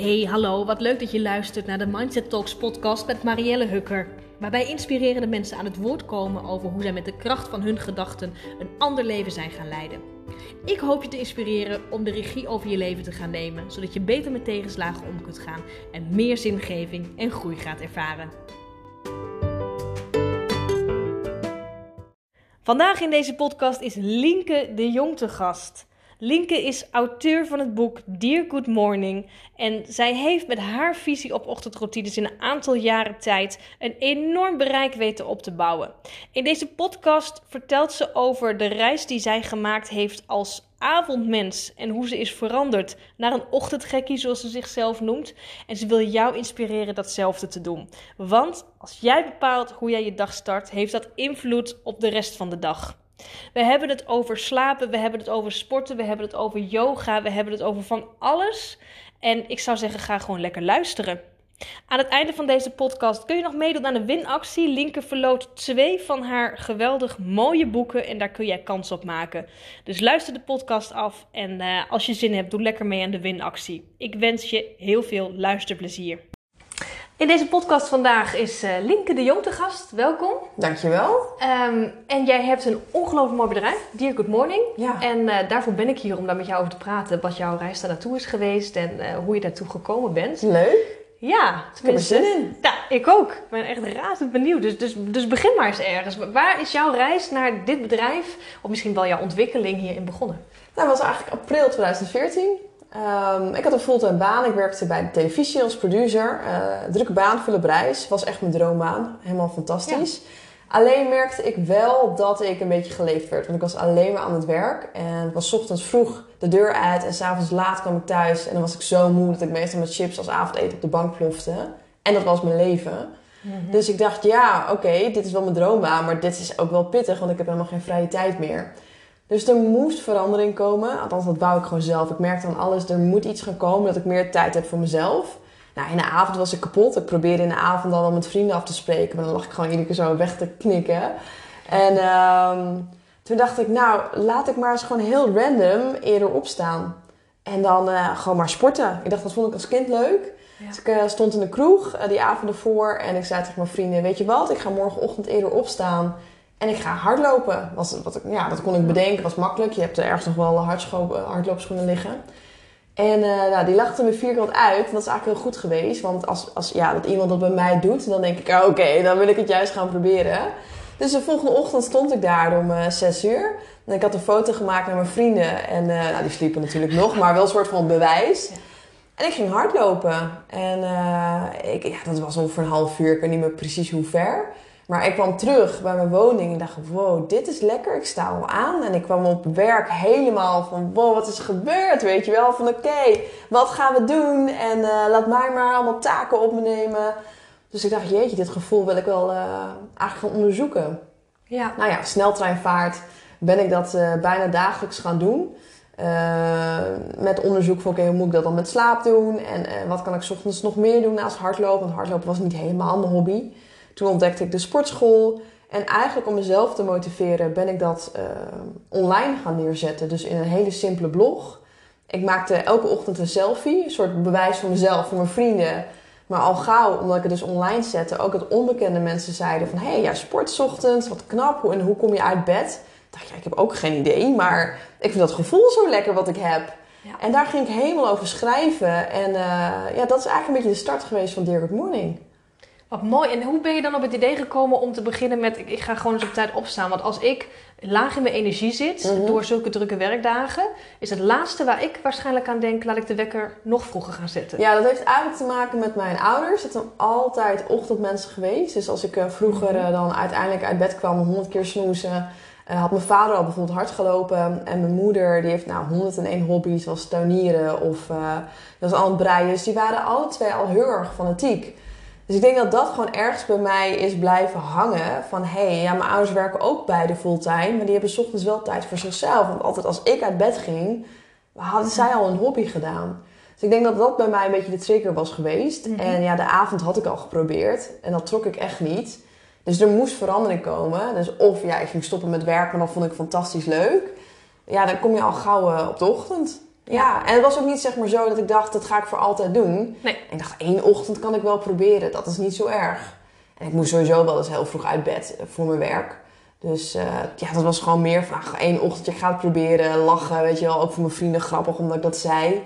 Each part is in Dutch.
Hey, hallo, wat leuk dat je luistert naar de Mindset Talks podcast met Marielle Hukker. Waarbij inspirerende mensen aan het woord komen over hoe zij met de kracht van hun gedachten een ander leven zijn gaan leiden. Ik hoop je te inspireren om de regie over je leven te gaan nemen, zodat je beter met tegenslagen om kunt gaan en meer zingeving en groei gaat ervaren. Vandaag in deze podcast is Linke de Jong te gast. Linke is auteur van het boek Dear Good Morning. En zij heeft met haar visie op ochtendroutines in een aantal jaren tijd een enorm bereik weten op te bouwen. In deze podcast vertelt ze over de reis die zij gemaakt heeft als avondmens en hoe ze is veranderd naar een ochtendgekkie, zoals ze zichzelf noemt. En ze wil jou inspireren datzelfde te doen. Want als jij bepaalt hoe jij je dag start, heeft dat invloed op de rest van de dag. We hebben het over slapen, we hebben het over sporten, we hebben het over yoga, we hebben het over van alles. En ik zou zeggen, ga gewoon lekker luisteren. Aan het einde van deze podcast kun je nog meedoen aan de winactie. Linker verloot twee van haar geweldig mooie boeken en daar kun jij kans op maken. Dus luister de podcast af en uh, als je zin hebt, doe lekker mee aan de winactie. Ik wens je heel veel luisterplezier. In deze podcast vandaag is uh, Linke de Jong te gast. Welkom. Dankjewel. Um, en jij hebt een ongelooflijk mooi bedrijf, Dear Good Morning. Ja. En uh, daarvoor ben ik hier om daar met jou over te praten. Wat jouw reis daar naartoe is geweest en uh, hoe je daartoe gekomen bent. Leuk. Ja, ik heb er zin in. Ja, ik ook. Ik ben echt razend benieuwd. Dus, dus, dus begin maar eens ergens. Waar is jouw reis naar dit bedrijf, of misschien wel jouw ontwikkeling hierin begonnen? Nou, dat was eigenlijk april 2014. Um, ik had een fulltime baan. Ik werkte bij de televisie als producer. Uh, drukke baan, Philip Reis. Was echt mijn droombaan. Helemaal fantastisch. Ja. Alleen merkte ik wel dat ik een beetje geleefd werd. Want ik was alleen maar aan het werk. En het was ochtends vroeg de deur uit. En s'avonds laat kwam ik thuis. En dan was ik zo moe dat ik meestal met chips als avondeten op de bank plofte. En dat was mijn leven. Mm -hmm. Dus ik dacht, ja, oké, okay, dit is wel mijn droombaan. Maar dit is ook wel pittig, want ik heb helemaal geen vrije tijd meer. Dus er moest verandering komen. Althans, dat wou ik gewoon zelf. Ik merkte aan alles, er moet iets gaan komen dat ik meer tijd heb voor mezelf. Nou, in de avond was ik kapot. Ik probeerde in de avond dan wel met vrienden af te spreken. Maar dan lag ik gewoon iedere keer zo weg te knikken. En um, toen dacht ik, nou, laat ik maar eens gewoon heel random eerder opstaan. En dan uh, gewoon maar sporten. Ik dacht, dat vond ik als kind leuk. Ja. Dus ik uh, stond in de kroeg uh, die avond ervoor. En ik zei tegen mijn vrienden, weet je wat? Ik ga morgenochtend eerder opstaan. En ik ga hardlopen. Was, wat ik, ja, dat kon ik bedenken, was makkelijk. Je hebt er ergens nog wel hardloopschoenen liggen. En uh, nou, die lachten me vierkant uit. Dat is eigenlijk heel goed geweest. Want als, als ja, dat iemand dat bij mij doet, dan denk ik, oké, okay, dan wil ik het juist gaan proberen. Dus de volgende ochtend stond ik daar om uh, 6 uur. En ik had een foto gemaakt naar mijn vrienden. En uh, nou, die sliepen natuurlijk nog, maar wel een soort van bewijs. En ik ging hardlopen. En ik, ja, dat was ongeveer een half uur. Ik weet niet meer precies hoe ver. Maar ik kwam terug bij mijn woning en dacht, wow, dit is lekker. Ik sta al aan. En ik kwam op werk helemaal van, wow, wat is er gebeurd? Weet je wel, van oké, okay, wat gaan we doen? En uh, laat mij maar allemaal taken op me nemen. Dus ik dacht, jeetje, dit gevoel wil ik wel uh, eigenlijk gaan onderzoeken. Ja. Nou ja, sneltreinvaart ben ik dat uh, bijna dagelijks gaan doen. Met onderzoek van, oké, okay, hoe moet ik dat dan met slaap doen? En wat kan ik 's ochtends nog meer doen naast hardlopen? Want hardlopen was niet helemaal mijn hobby. Toen ontdekte ik de sportschool. En eigenlijk om mezelf te motiveren ben ik dat uh, online gaan neerzetten. Dus in een hele simpele blog. Ik maakte elke ochtend een selfie. Een soort bewijs van mezelf, voor mijn vrienden. Maar al gauw, omdat ik het dus online zette, ook het onbekende mensen zeiden van... Hé, hey, 's ochtends, wat knap. En hoe kom je uit bed? Ik dacht, ja, ik heb ook geen idee. Maar ik vind dat gevoel zo lekker wat ik heb. Ja. En daar ging ik helemaal over schrijven. En uh, ja, dat is eigenlijk een beetje de start geweest van Dear Good Morning. Wat mooi. En hoe ben je dan op het idee gekomen om te beginnen met... ik ga gewoon eens op tijd opstaan. Want als ik laag in mijn energie zit mm -hmm. door zulke drukke werkdagen... is het laatste waar ik waarschijnlijk aan denk... laat ik de wekker nog vroeger gaan zetten. Ja, dat heeft eigenlijk te maken met mijn ouders. Het zijn altijd ochtendmensen geweest. Dus als ik uh, vroeger uh, dan uiteindelijk uit bed kwam... honderd keer snoezen... Uh, had mijn vader al bijvoorbeeld hard gelopen. En mijn moeder die heeft nou 101 hobby's. Zoals tuinieren of uh, dat was al het breien. Dus die waren alle twee al heel erg fanatiek. Dus ik denk dat dat gewoon ergens bij mij is blijven hangen. Van hé, hey, ja, mijn ouders werken ook beide fulltime. Maar die hebben 's ochtends wel tijd voor zichzelf. Want altijd als ik uit bed ging, hadden zij al een hobby gedaan. Dus ik denk dat dat bij mij een beetje de trigger was geweest. Mm -hmm. En ja, de avond had ik al geprobeerd. En dat trok ik echt niet. Dus er moest verandering komen. Dus of ja, ik ging stoppen met werken, maar dat vond ik fantastisch leuk. Ja, dan kom je al gauw uh, op de ochtend. Ja, en het was ook niet zeg maar zo dat ik dacht, dat ga ik voor altijd doen. Nee. En ik dacht, één ochtend kan ik wel proberen. Dat is niet zo erg. En ik moest sowieso wel eens heel vroeg uit bed eh, voor mijn werk. Dus uh, ja, dat was gewoon meer van ach, één ochtendje, ik ga het proberen. Lachen, weet je wel. Ook voor mijn vrienden grappig, omdat ik dat zei.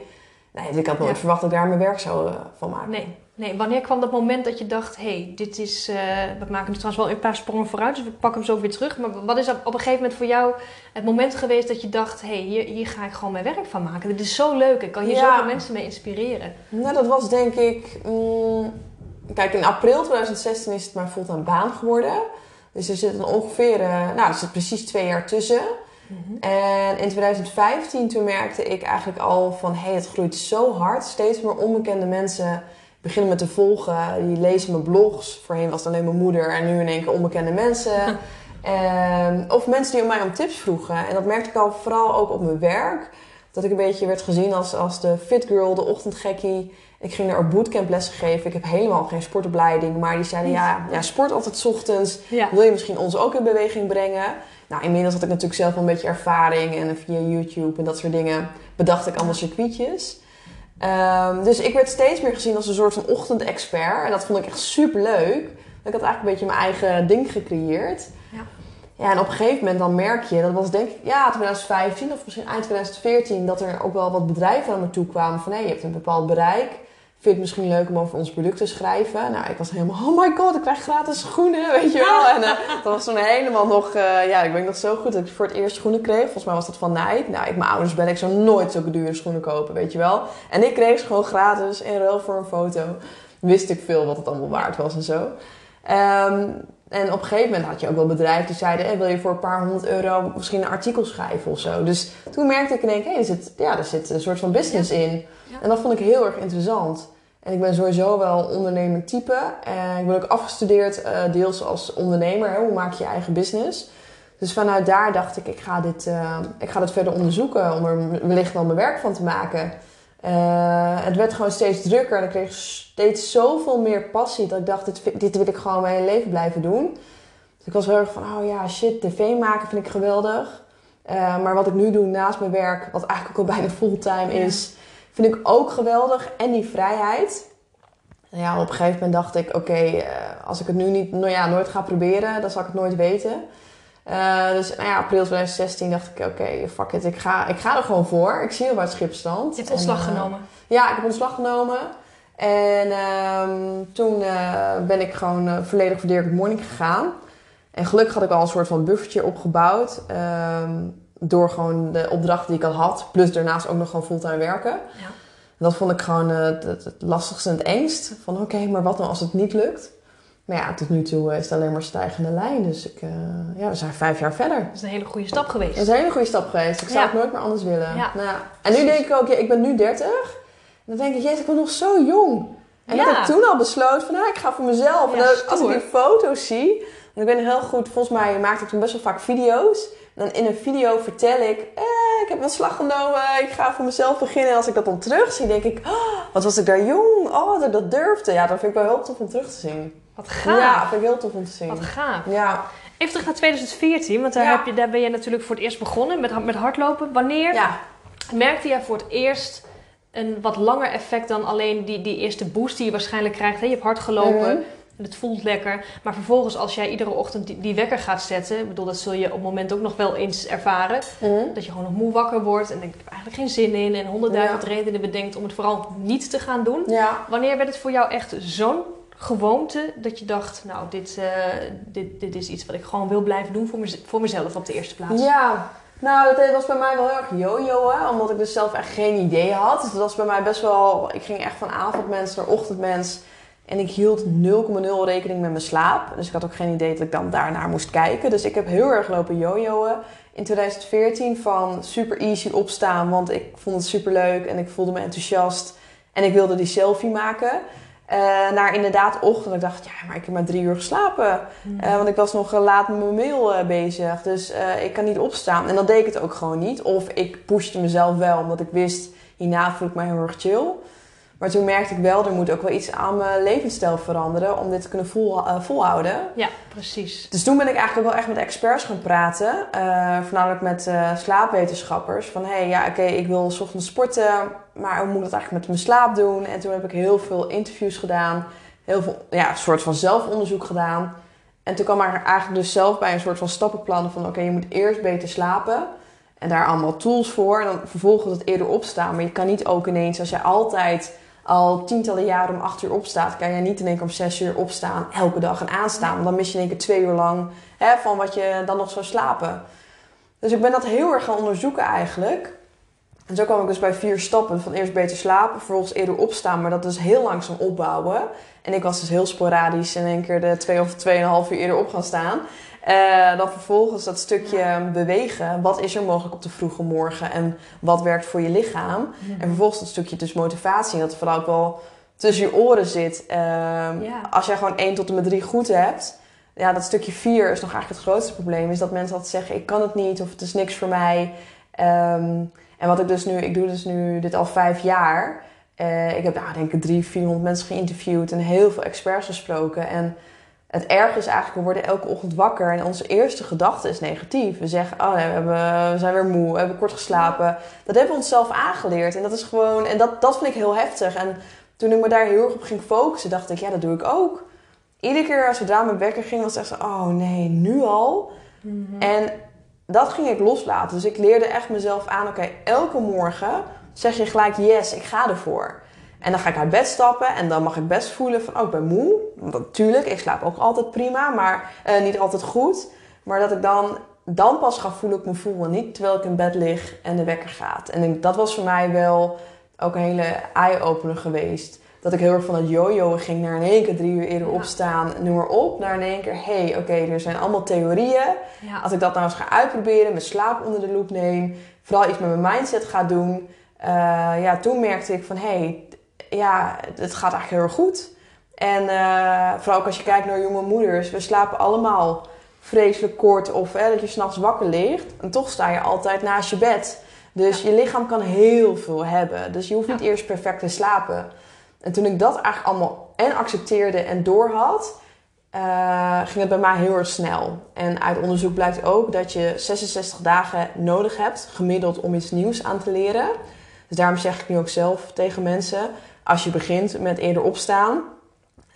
Nee, ik had nooit Ja. verwacht dat ik daar mijn werk zou eh, van maken. Nee. nee, wanneer kwam dat moment dat je dacht: hé, hey, dit is. eh, we maken nu trouwens wel een paar sprongen vooruit, dus we pakken hem zo weer terug. Maar wat is op op een gegeven moment voor jou het moment geweest dat je dacht: hé, hey, hier, hier ga ik gewoon mijn werk van maken? Dit is zo leuk, ik kan hier Ja. zoveel mensen mee inspireren. Nou, dat was denk ik... mm, kijk, in april 2016 is het mijn fulltime baan geworden. Dus er zit dan ongeveer... eh, nou, er zit precies twee jaar tussen. En in 2015 toen merkte ik eigenlijk al van... hé, hey, het groeit zo hard. Steeds meer onbekende mensen beginnen me te volgen. Die lezen mijn blogs. Voorheen was het alleen mijn moeder en nu in één keer onbekende mensen. Ehm, of mensen die om mij om tips vroegen. En dat merkte ik al vooral ook op mijn werk. Dat ik een beetje werd gezien als, als de fit girl, de ochtendgekkie. Ik ging daar ook bootcamplessen geven. Ik heb helemaal geen sportopleiding. Maar die zeiden, ja, ja sport altijd 's ochtends. Ja. Wil je misschien ons ook in beweging brengen? Nou, inmiddels had ik natuurlijk zelf een beetje ervaring. En via YouTube en dat soort dingen bedacht ik allemaal circuitjes. Ehm, dus ik werd steeds meer gezien als een soort van ochtendexpert. En dat vond ik echt super leuk. Ik had eigenlijk een beetje mijn eigen ding gecreëerd. Ja. Ja, en op een gegeven moment dan merk je, dat was denk ik ja, 2015 of misschien eind 2014, dat er ook wel wat bedrijven naar me toe kwamen van hé, je hebt een bepaald bereik. Vind het misschien leuk om over ons product te schrijven? Nou, ik was helemaal, oh my god, ik krijg gratis schoenen, weet je wel. En eh, dat was toen helemaal nog, eh, ja, ik weet nog zo goed dat ik voor het eerst schoenen kreeg. Volgens mij was dat van Nike. Nou, ik, mijn ouders ben ik zou nooit zulke dure schoenen kopen, weet je wel. En ik kreeg ze gewoon gratis in ruil voor een foto. Wist ik veel wat het allemaal waard was en zo. Ehm, en op een gegeven moment had je ook wel bedrijven die zeiden: hey, wil je voor een paar honderd euro misschien een artikel schrijven of zo. Dus toen merkte ik in één keer: hey, er, zit, ja, er zit een soort van business in. Ja. En dat vond ik heel erg interessant. En ik ben sowieso wel ondernemend type. En ik ben ook afgestudeerd eh, deels als ondernemer. Hè? Hoe maak je je eigen business? Dus vanuit daar dacht ik, ik ga dit, eh, ik ga dit verder onderzoeken om er wellicht wel mijn werk van te maken. Eh, het werd gewoon steeds drukker en ik kreeg steeds zoveel meer passie dat ik dacht, dit, dit wil ik gewoon mijn hele leven blijven doen. Dus ik was heel erg van, oh ja, shit, tv maken vind ik geweldig. Maar wat ik nu doe naast mijn werk, wat eigenlijk ook al bijna fulltime is, vind ik ook geweldig. En die vrijheid. Ja, op een gegeven moment dacht ik, oké, eh, als ik het nu niet, nou ja, nooit ga proberen, dan zal ik het nooit weten. Eh, dus nou ja, april 2016 dacht ik, oké, fuck it, ik ga, ik ga er gewoon voor. Ik zie al waar het schip strandt. Je hebt ontslag En, eh, genomen. ja, ik heb ontslag genomen. En ehm, toen ben ik gewoon volledig voor Dirk Morning gegaan. En gelukkig had ik al een soort van buffertje opgebouwd. ehm, door gewoon de opdrachten die ik al had. Plus daarnaast ook nog gewoon fulltime werken. Ja. En dat vond ik gewoon eh, het, lastigste en het engst. Van oké, maar wat nou als het niet lukt? Maar ja, tot nu toe eh, is het alleen maar stijgende lijn. Dus ik, eh, ja, we zijn vijf jaar verder. Dat is een hele goede stap geweest. Dat is een hele goede stap geweest. Ik zou Ja. het nooit meer anders willen. Ja. Nou, en nu denk ik ook, ja, ik ben nu 30. En dan denk ik, jezus, ik ben nog zo jong. En Ja. dat ik toen al besloot van, nou, ik ga voor mezelf. En dan, als ik die foto's zie, want ik ben heel goed, volgens mij maakte ik toen best wel vaak video's. Dan in een video vertel ik, eh, ik heb ontslag genomen, ik ga voor mezelf beginnen. En als ik dat dan terugzie, denk ik, oh, wat was ik daar jong, oh, dat ik dat durfde. Ja, dat vind ik wel heel tof om terug te zien. Wat gaaf. Ja, vind ik heel tof om te zien. Wat gaaf. Ja, Even terug naar 2014, want daar, Ja. heb je, daar ben je natuurlijk voor het eerst begonnen met, met hardlopen. Wanneer ja. merkte jij voor het eerst een wat langer effect dan alleen die, die eerste boost die je waarschijnlijk krijgt? Hè? Je hebt hard gelopen Mhm. En het voelt lekker. Maar vervolgens, als jij iedere ochtend die, die wekker gaat zetten, ik bedoel, dat zul je op het moment ook nog wel eens ervaren. Mhm. Dat je gewoon nog moe wakker wordt en denkt, ik heb eigenlijk geen zin in. En honderdduizend Ja. redenen bedenkt om het vooral niet te gaan doen. Ja. Wanneer werd het voor jou echt zo'n gewoonte dat je dacht, nou, dit, eh, dit, dit is iets wat ik gewoon wil blijven doen voor, mez- voor mezelf op de eerste plaats? Ja, nou, dat was bij mij wel heel erg yo-yoen, omdat ik dus zelf echt geen idee had. Dus dat was bij mij best wel, ik ging echt van avondmens naar ochtendmens. En ik hield 0,0 rekening met mijn slaap. Dus ik had ook geen idee dat ik dan daarnaar moest kijken. Dus ik heb heel erg lopen yo-yoen in 2014 van super easy opstaan, want ik vond het super leuk en ik voelde me enthousiast. En ik wilde die selfie maken. Eh, naar inderdaad ochtend. Ik dacht, ja, maar ik heb maar drie uur geslapen. Hmm. Eh, want ik was nog laat met mijn mail eh, bezig. Dus ik kan niet opstaan. En dan deed ik het ook gewoon niet. Of ik pushte mezelf wel, omdat ik wist, hierna voel ik me heel erg chill. Maar toen merkte ik wel, er moet ook wel iets aan mijn levensstijl veranderen om dit te kunnen vol, uh, volhouden. Ja, precies. Dus toen ben ik eigenlijk ook wel echt met experts gaan praten. Uh, voornamelijk met uh, slaapwetenschappers. Van hé, hey, ja oké, ik wil s ochtends sporten, maar hoe moet ik dat eigenlijk met mijn slaap doen? En toen heb ik heel veel interviews gedaan. Heel veel, ja, een soort van zelfonderzoek gedaan. En toen kwam ik eigenlijk dus zelf bij een soort van stappenplan van oké, je moet eerst beter slapen. En daar allemaal tools voor. En dan vervolgens het eerder opstaan. Maar je kan niet ook ineens, als je altijd al tientallen jaren om acht uur opstaat, kan je niet in één keer om zes uur opstaan, elke dag en aanstaan. Want dan mis je in één keer twee uur lang hè, van wat je dan nog zou slapen. Dus ik ben dat heel erg gaan onderzoeken eigenlijk. En zo kwam ik dus bij vier stappen. Van eerst beter slapen, vervolgens eerder opstaan, maar dat dus heel langzaam opbouwen. En ik was dus heel sporadisch in één keer de twee of tweeënhalf uur eerder op gaan staan. Uh, dan vervolgens dat stukje bewegen. Wat is er mogelijk op de vroege morgen en wat werkt voor je lichaam? Mhm. En vervolgens dat stukje dus motivatie. Dat vooral ook wel tussen je oren zit. Uh, ja. Als jij gewoon 1 tot en met 3 goed hebt. Ja, dat stukje 4 is nog eigenlijk het grootste probleem. Is dat mensen altijd zeggen, ik kan het niet of het is niks voor mij. Um, en wat ik dus nu, ik doe dus nu dit al vijf jaar. Uh, ik heb nou, denk ik drie, 400 mensen geïnterviewd en heel veel experts gesproken. En het erg is eigenlijk, we worden elke ochtend wakker en onze eerste gedachte is negatief. We zeggen, oh nee, we, hebben, we zijn weer moe, we hebben kort geslapen. Dat hebben we onszelf aangeleerd en dat is gewoon, en dat, dat vind ik heel heftig. En toen ik me daar heel erg op ging focussen, dacht ik, ja, dat doe ik ook. Iedere keer als zodra mijn wekker ging, was het echt zo, oh nee, nu al? Mhm. En dat ging ik loslaten. Dus ik leerde echt mezelf aan, oké, elke morgen zeg je gelijk, yes, ik ga ervoor. En dan ga ik uit bed stappen en dan mag ik best voelen van, oh, ik ben moe. Want natuurlijk, ik slaap ook altijd prima, maar uh, niet altijd goed. Maar dat ik dan, dan pas ga voelen ik me voel. En niet terwijl ik in bed lig en de wekker gaat. En dat was voor mij wel ook een hele eye-opener geweest. Dat ik heel erg van het jojo ging naar in één keer drie uur eerder opstaan, noem maar op. Naar in één keer, hé, hey, oké, er zijn allemaal theorieën. Als ik dat nou eens ga uitproberen, mijn slaap onder de loep neem, vooral iets met mijn mindset ga doen. Uh, ja, toen merkte ik van, hé, hey, ja, het gaat eigenlijk heel erg goed. En uh, vooral ook als je kijkt naar jonge moeders. We slapen allemaal vreselijk kort of hè, dat je s'nachts wakker ligt. En toch sta je altijd naast je bed. Dus je lichaam kan heel veel hebben. Dus je hoeft niet eerst perfect te slapen. En toen ik dat eigenlijk allemaal en accepteerde en doorhad... Uh, ging het bij mij heel erg snel. En uit onderzoek blijkt ook dat je 66 dagen nodig hebt, gemiddeld, om iets nieuws aan te leren. Dus daarom zeg ik nu ook zelf tegen mensen: als je begint met eerder opstaan,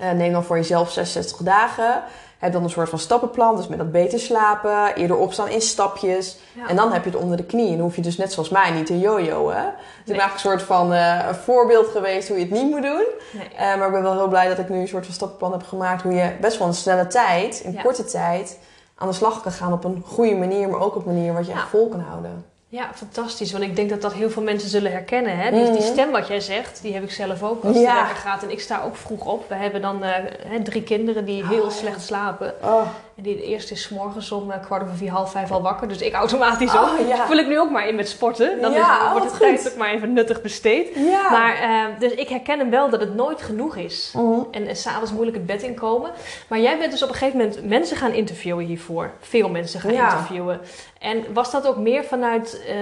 uh, neem dan voor jezelf 66 dagen. Heb dan een soort van stappenplan, dus met dat beter slapen, eerder opstaan in stapjes. En dan heb je het onder de knie. En dan hoef je dus net zoals mij niet te jojoen. Dus ik ben eigenlijk een soort van uh, een voorbeeld geweest hoe je het niet moet doen. Nee. Uh, maar ik ben wel heel blij dat ik nu een soort van stappenplan heb gemaakt. Hoe je best wel een snelle tijd, in korte tijd, aan de slag kan gaan op een goede manier. Maar ook op een manier wat je echt vol kan houden. Ja, fantastisch. Want ik denk dat dat heel veel mensen zullen herkennen. Hè? Die, die mhm. stem wat jij zegt, die heb ik zelf ook als ja. het gaat. En ik sta ook vroeg op. We hebben dan uh, drie kinderen die heel oh, slecht slapen. Oh. En die, de eerste is morgens om uh, kwart over vier, half vijf al wakker. Dus ik automatisch oh, ook. Ja. Vul ik nu ook maar in met sporten. Dan ja, is, wordt het tijd ook maar even nuttig besteed. Ja. Maar, uh, dus ik herken hem wel dat het nooit genoeg is. Mhm. En, en s'avonds moeilijk het bed inkomen. Maar jij bent dus op een gegeven moment mensen gaan interviewen hiervoor. Veel mensen gaan interviewen. En was dat ook meer vanuit uh,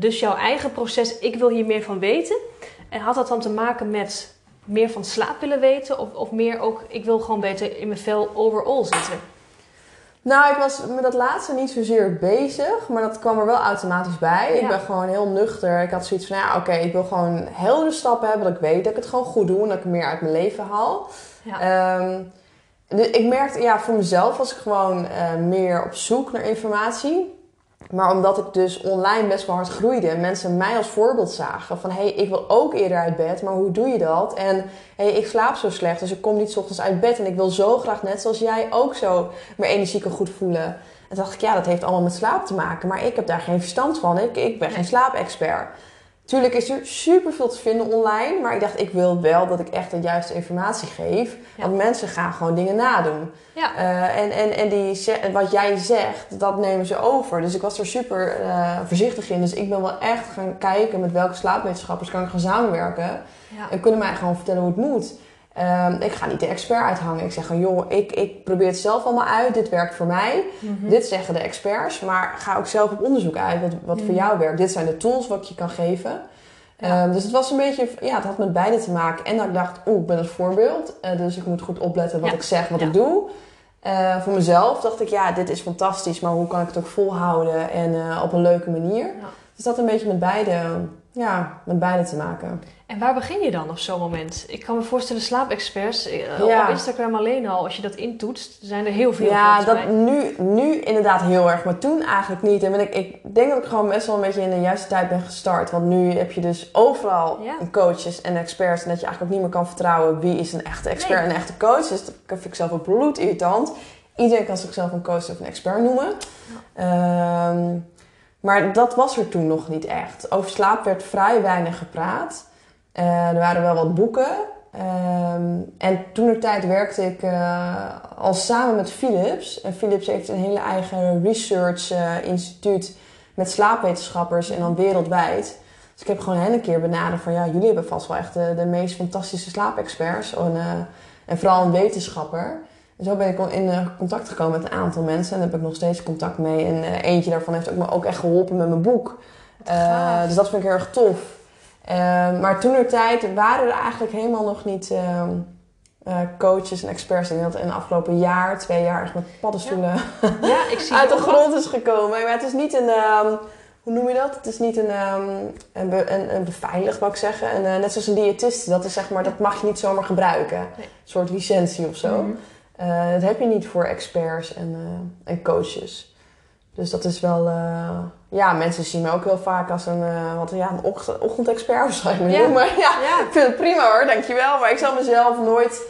dus jouw eigen proces, ik wil hier meer van weten? En had dat dan te maken met meer van slaap willen weten? Of, of meer ook, ik wil gewoon beter in mijn vel overall zitten? Nou, ik was met dat laatste niet zozeer bezig, maar dat kwam er wel automatisch bij. Ik ben gewoon heel nuchter. Ik had zoiets van, ja, oké, ik wil gewoon heldere stappen hebben, dat ik weet dat ik het gewoon goed doe en dat ik meer uit mijn leven haal. Ja. Um, dus ik merkte, ja, voor mezelf was ik gewoon uh, meer op zoek naar informatie. Maar omdat ik dus online best wel hard groeide en mensen mij als voorbeeld zagen van hé, hey, ik wil ook eerder uit bed, maar hoe doe je dat? En hé, hey, ik slaap zo slecht, dus ik kom niet s ochtends uit bed en ik wil zo graag net zoals jij ook zo mijn energie kan goed voelen. En toen dacht ik, ja, dat heeft allemaal met slaap te maken, maar ik heb daar geen verstand van. Ik, ik ben geen slaapexpert. Tuurlijk is er super veel te vinden online, maar ik dacht, ik wil wel dat ik echt de juiste informatie geef. Want mensen gaan gewoon dingen nadoen. Ja. Uh, en en, en die, wat jij zegt, dat nemen ze over. Dus ik was er super uh, voorzichtig in. Dus ik ben wel echt gaan kijken met welke slaapwetenschappers kan ik gaan samenwerken. Ja. En kunnen mij gewoon vertellen hoe het moet. Um, ik ga niet de expert uithangen. Ik zeg van, joh, ik, ik probeer het zelf allemaal uit. Dit werkt voor mij. Mhm. Dit zeggen de experts. Maar ga ook zelf op onderzoek uit wat, wat voor mhm. jou werkt. Dit zijn de tools wat ik je kan geven. Ja. Ehm, dus het was een beetje, ja, het had met beide te maken. En dat ik dacht, oeh, ik ben het voorbeeld. eh, dus ik moet goed opletten wat Ja. ik zeg, wat Ja. ik doe. Eh, voor mezelf dacht ik, ja, dit is fantastisch, maar hoe kan ik het ook volhouden en eh, op een leuke manier? Dus dat een beetje met beide, ja, met beide te maken. En waar begin je dan op zo'n moment? Ik kan me voorstellen, slaapexperts, eh, Ja. op Instagram alleen al, als je dat intoetst, zijn er heel veel. Ja, dat nu, nu inderdaad heel erg, maar toen eigenlijk niet. En ben ik, ik denk dat ik gewoon best wel een beetje in de juiste tijd ben gestart. Want nu heb je dus overal Ja. coaches en experts. En dat je eigenlijk ook niet meer kan vertrouwen wie is een echte expert en een echte coach. Dus dat vind ik zelf ook bloed irritant. Iedereen kan zichzelf een coach of een expert noemen. Ehm, maar dat was er toen nog niet echt. Over slaap werd vrij weinig gepraat. Eh, er waren wel wat boeken. Ehm, en toen de tijd werkte ik eh, al samen met Philips. En Philips heeft een hele eigen research eh, instituut met slaapwetenschappers en dan wereldwijd. Dus ik heb gewoon hen een keer benaderd van ja, jullie hebben vast wel echt de, meest fantastische slaapexperts. En, eh, en vooral een wetenschapper. En zo ben ik in eh, contact gekomen met een aantal mensen. En daar heb ik nog steeds contact mee. En eh, eentje daarvan heeft ook me ook echt geholpen met mijn boek. Eh, dus dat vind ik heel erg tof. Maar toen de tijd waren er eigenlijk helemaal nog niet ehm, eh, coaches en experts. Ik denk dat in het afgelopen jaar, twee jaar, echt met paddenstoelen Ja, ik zie uit de grond is gekomen. Maar het is niet een, ehm, hoe noem je dat? Het is niet een, ehm, een, be- een, een beveiligd, wou ik zeggen. En, net zoals een diëtist, dat is zeg maar, dat mag je niet zomaar gebruiken. Nee. Een soort licentie of zo. Mhm. Eh, dat heb je niet voor experts en, eh, en coaches. Dus dat is wel... eh, ja, mensen zien me ook heel vaak als een, wat, ja, een ochtend, ochtendexpert of zo. Ja. noemen. Maar ja, Ja, ik vind het prima hoor, dankjewel. Maar ik zal mezelf nooit...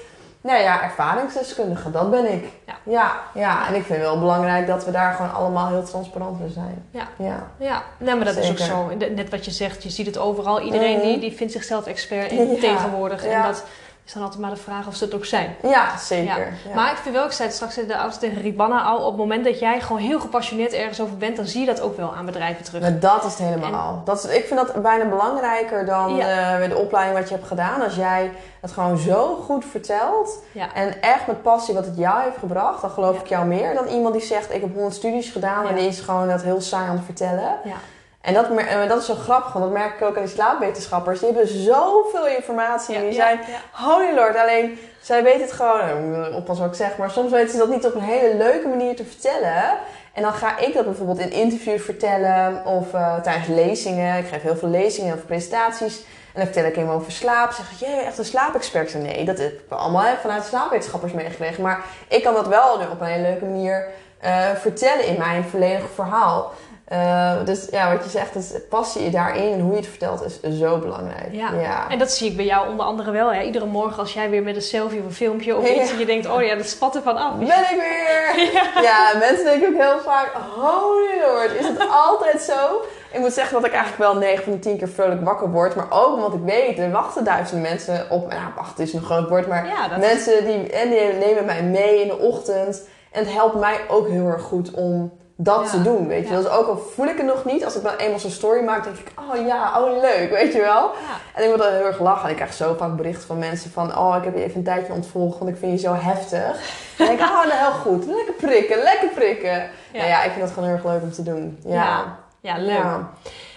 Nou ja, ervaringsdeskundige, dat ben ik. Ja. ja, ja. En ik vind het wel belangrijk dat we daar gewoon allemaal heel transparant in zijn. Ja. ja. ja. Nee, maar dat is ook zo. Net- wat je zegt, je ziet het overal. Iedereen Mhm. die, die vindt zichzelf expert in tegenwoordig. En dat is dan altijd maar de vraag of ze het ook zijn. Ja, zeker. Ja. Maar ik vind wel, ik zei het straks in de auto tegen Ribana al, op het moment dat jij gewoon heel gepassioneerd ergens over bent, dan zie je dat ook wel aan bedrijven terug. Maar dat is het helemaal. Dat is, ik vind dat bijna belangrijker dan Ja. eh, de opleiding wat je hebt gedaan. Als jij het gewoon zo goed vertelt en echt met passie wat het jou heeft gebracht, dan geloof ik jou meer dan iemand die zegt: Ik heb 100 studies gedaan en die is gewoon dat heel saai aan het vertellen. Ja. En dat, dat is zo grappig, want dat merk ik ook aan die slaapwetenschappers. Die hebben zoveel informatie en die zijn. Holy Lord, alleen zij weten het gewoon, moet oppassen wat ik zeg, maar soms weten ze dat niet op een hele leuke manier te vertellen. En dan ga ik dat bijvoorbeeld in interviews vertellen of eh, tijdens lezingen. Ik geef heel veel lezingen of presentaties. En dan vertel ik helemaal over slaap. Zeg ik, jee, echt een slaapexpert? Nee, dat heb ik allemaal hè, vanuit slaapwetenschappers meegekregen. Maar ik kan dat wel nu op een hele leuke manier eh, vertellen in mijn volledige verhaal. Eh, dus ja, wat je zegt, is passie daarin en hoe je het vertelt is zo belangrijk. Ja. ja. En dat zie ik bij jou onder andere wel. Hè? Iedere morgen als jij weer met een selfie of een filmpje of Ja. iets en je denkt, oh ja, dat spat ervan af. Ben ik weer! Ja. mensen denken ook heel vaak, holy lord, is het altijd zo? Ik moet zeggen dat ik eigenlijk wel 9 van de 10 keer vrolijk wakker word. Maar ook omdat ik weet, er wachten duizenden mensen op... Nou, wachten is een groot woord, maar dat mensen die, en die nemen mij mee in de ochtend. En het helpt mij ook heel erg goed om dat Ja. te doen, weet je. Ja. Dus ook al voel ik het nog niet, als ik dan eenmaal zo'n story maak, denk ik... Oh ja, oh leuk, weet je wel? En ik moet dan heel erg lachen. En ik krijg zo vaak berichten van mensen van... Oh, ik heb je even een tijdje ontvolgd, want ik vind je zo heftig. En denk ik, oh, nou heel goed. Lekker prikken, lekker prikken. Ja. Nou ja, ik vind dat gewoon heel erg leuk om te doen. Ja. Ja, leuk.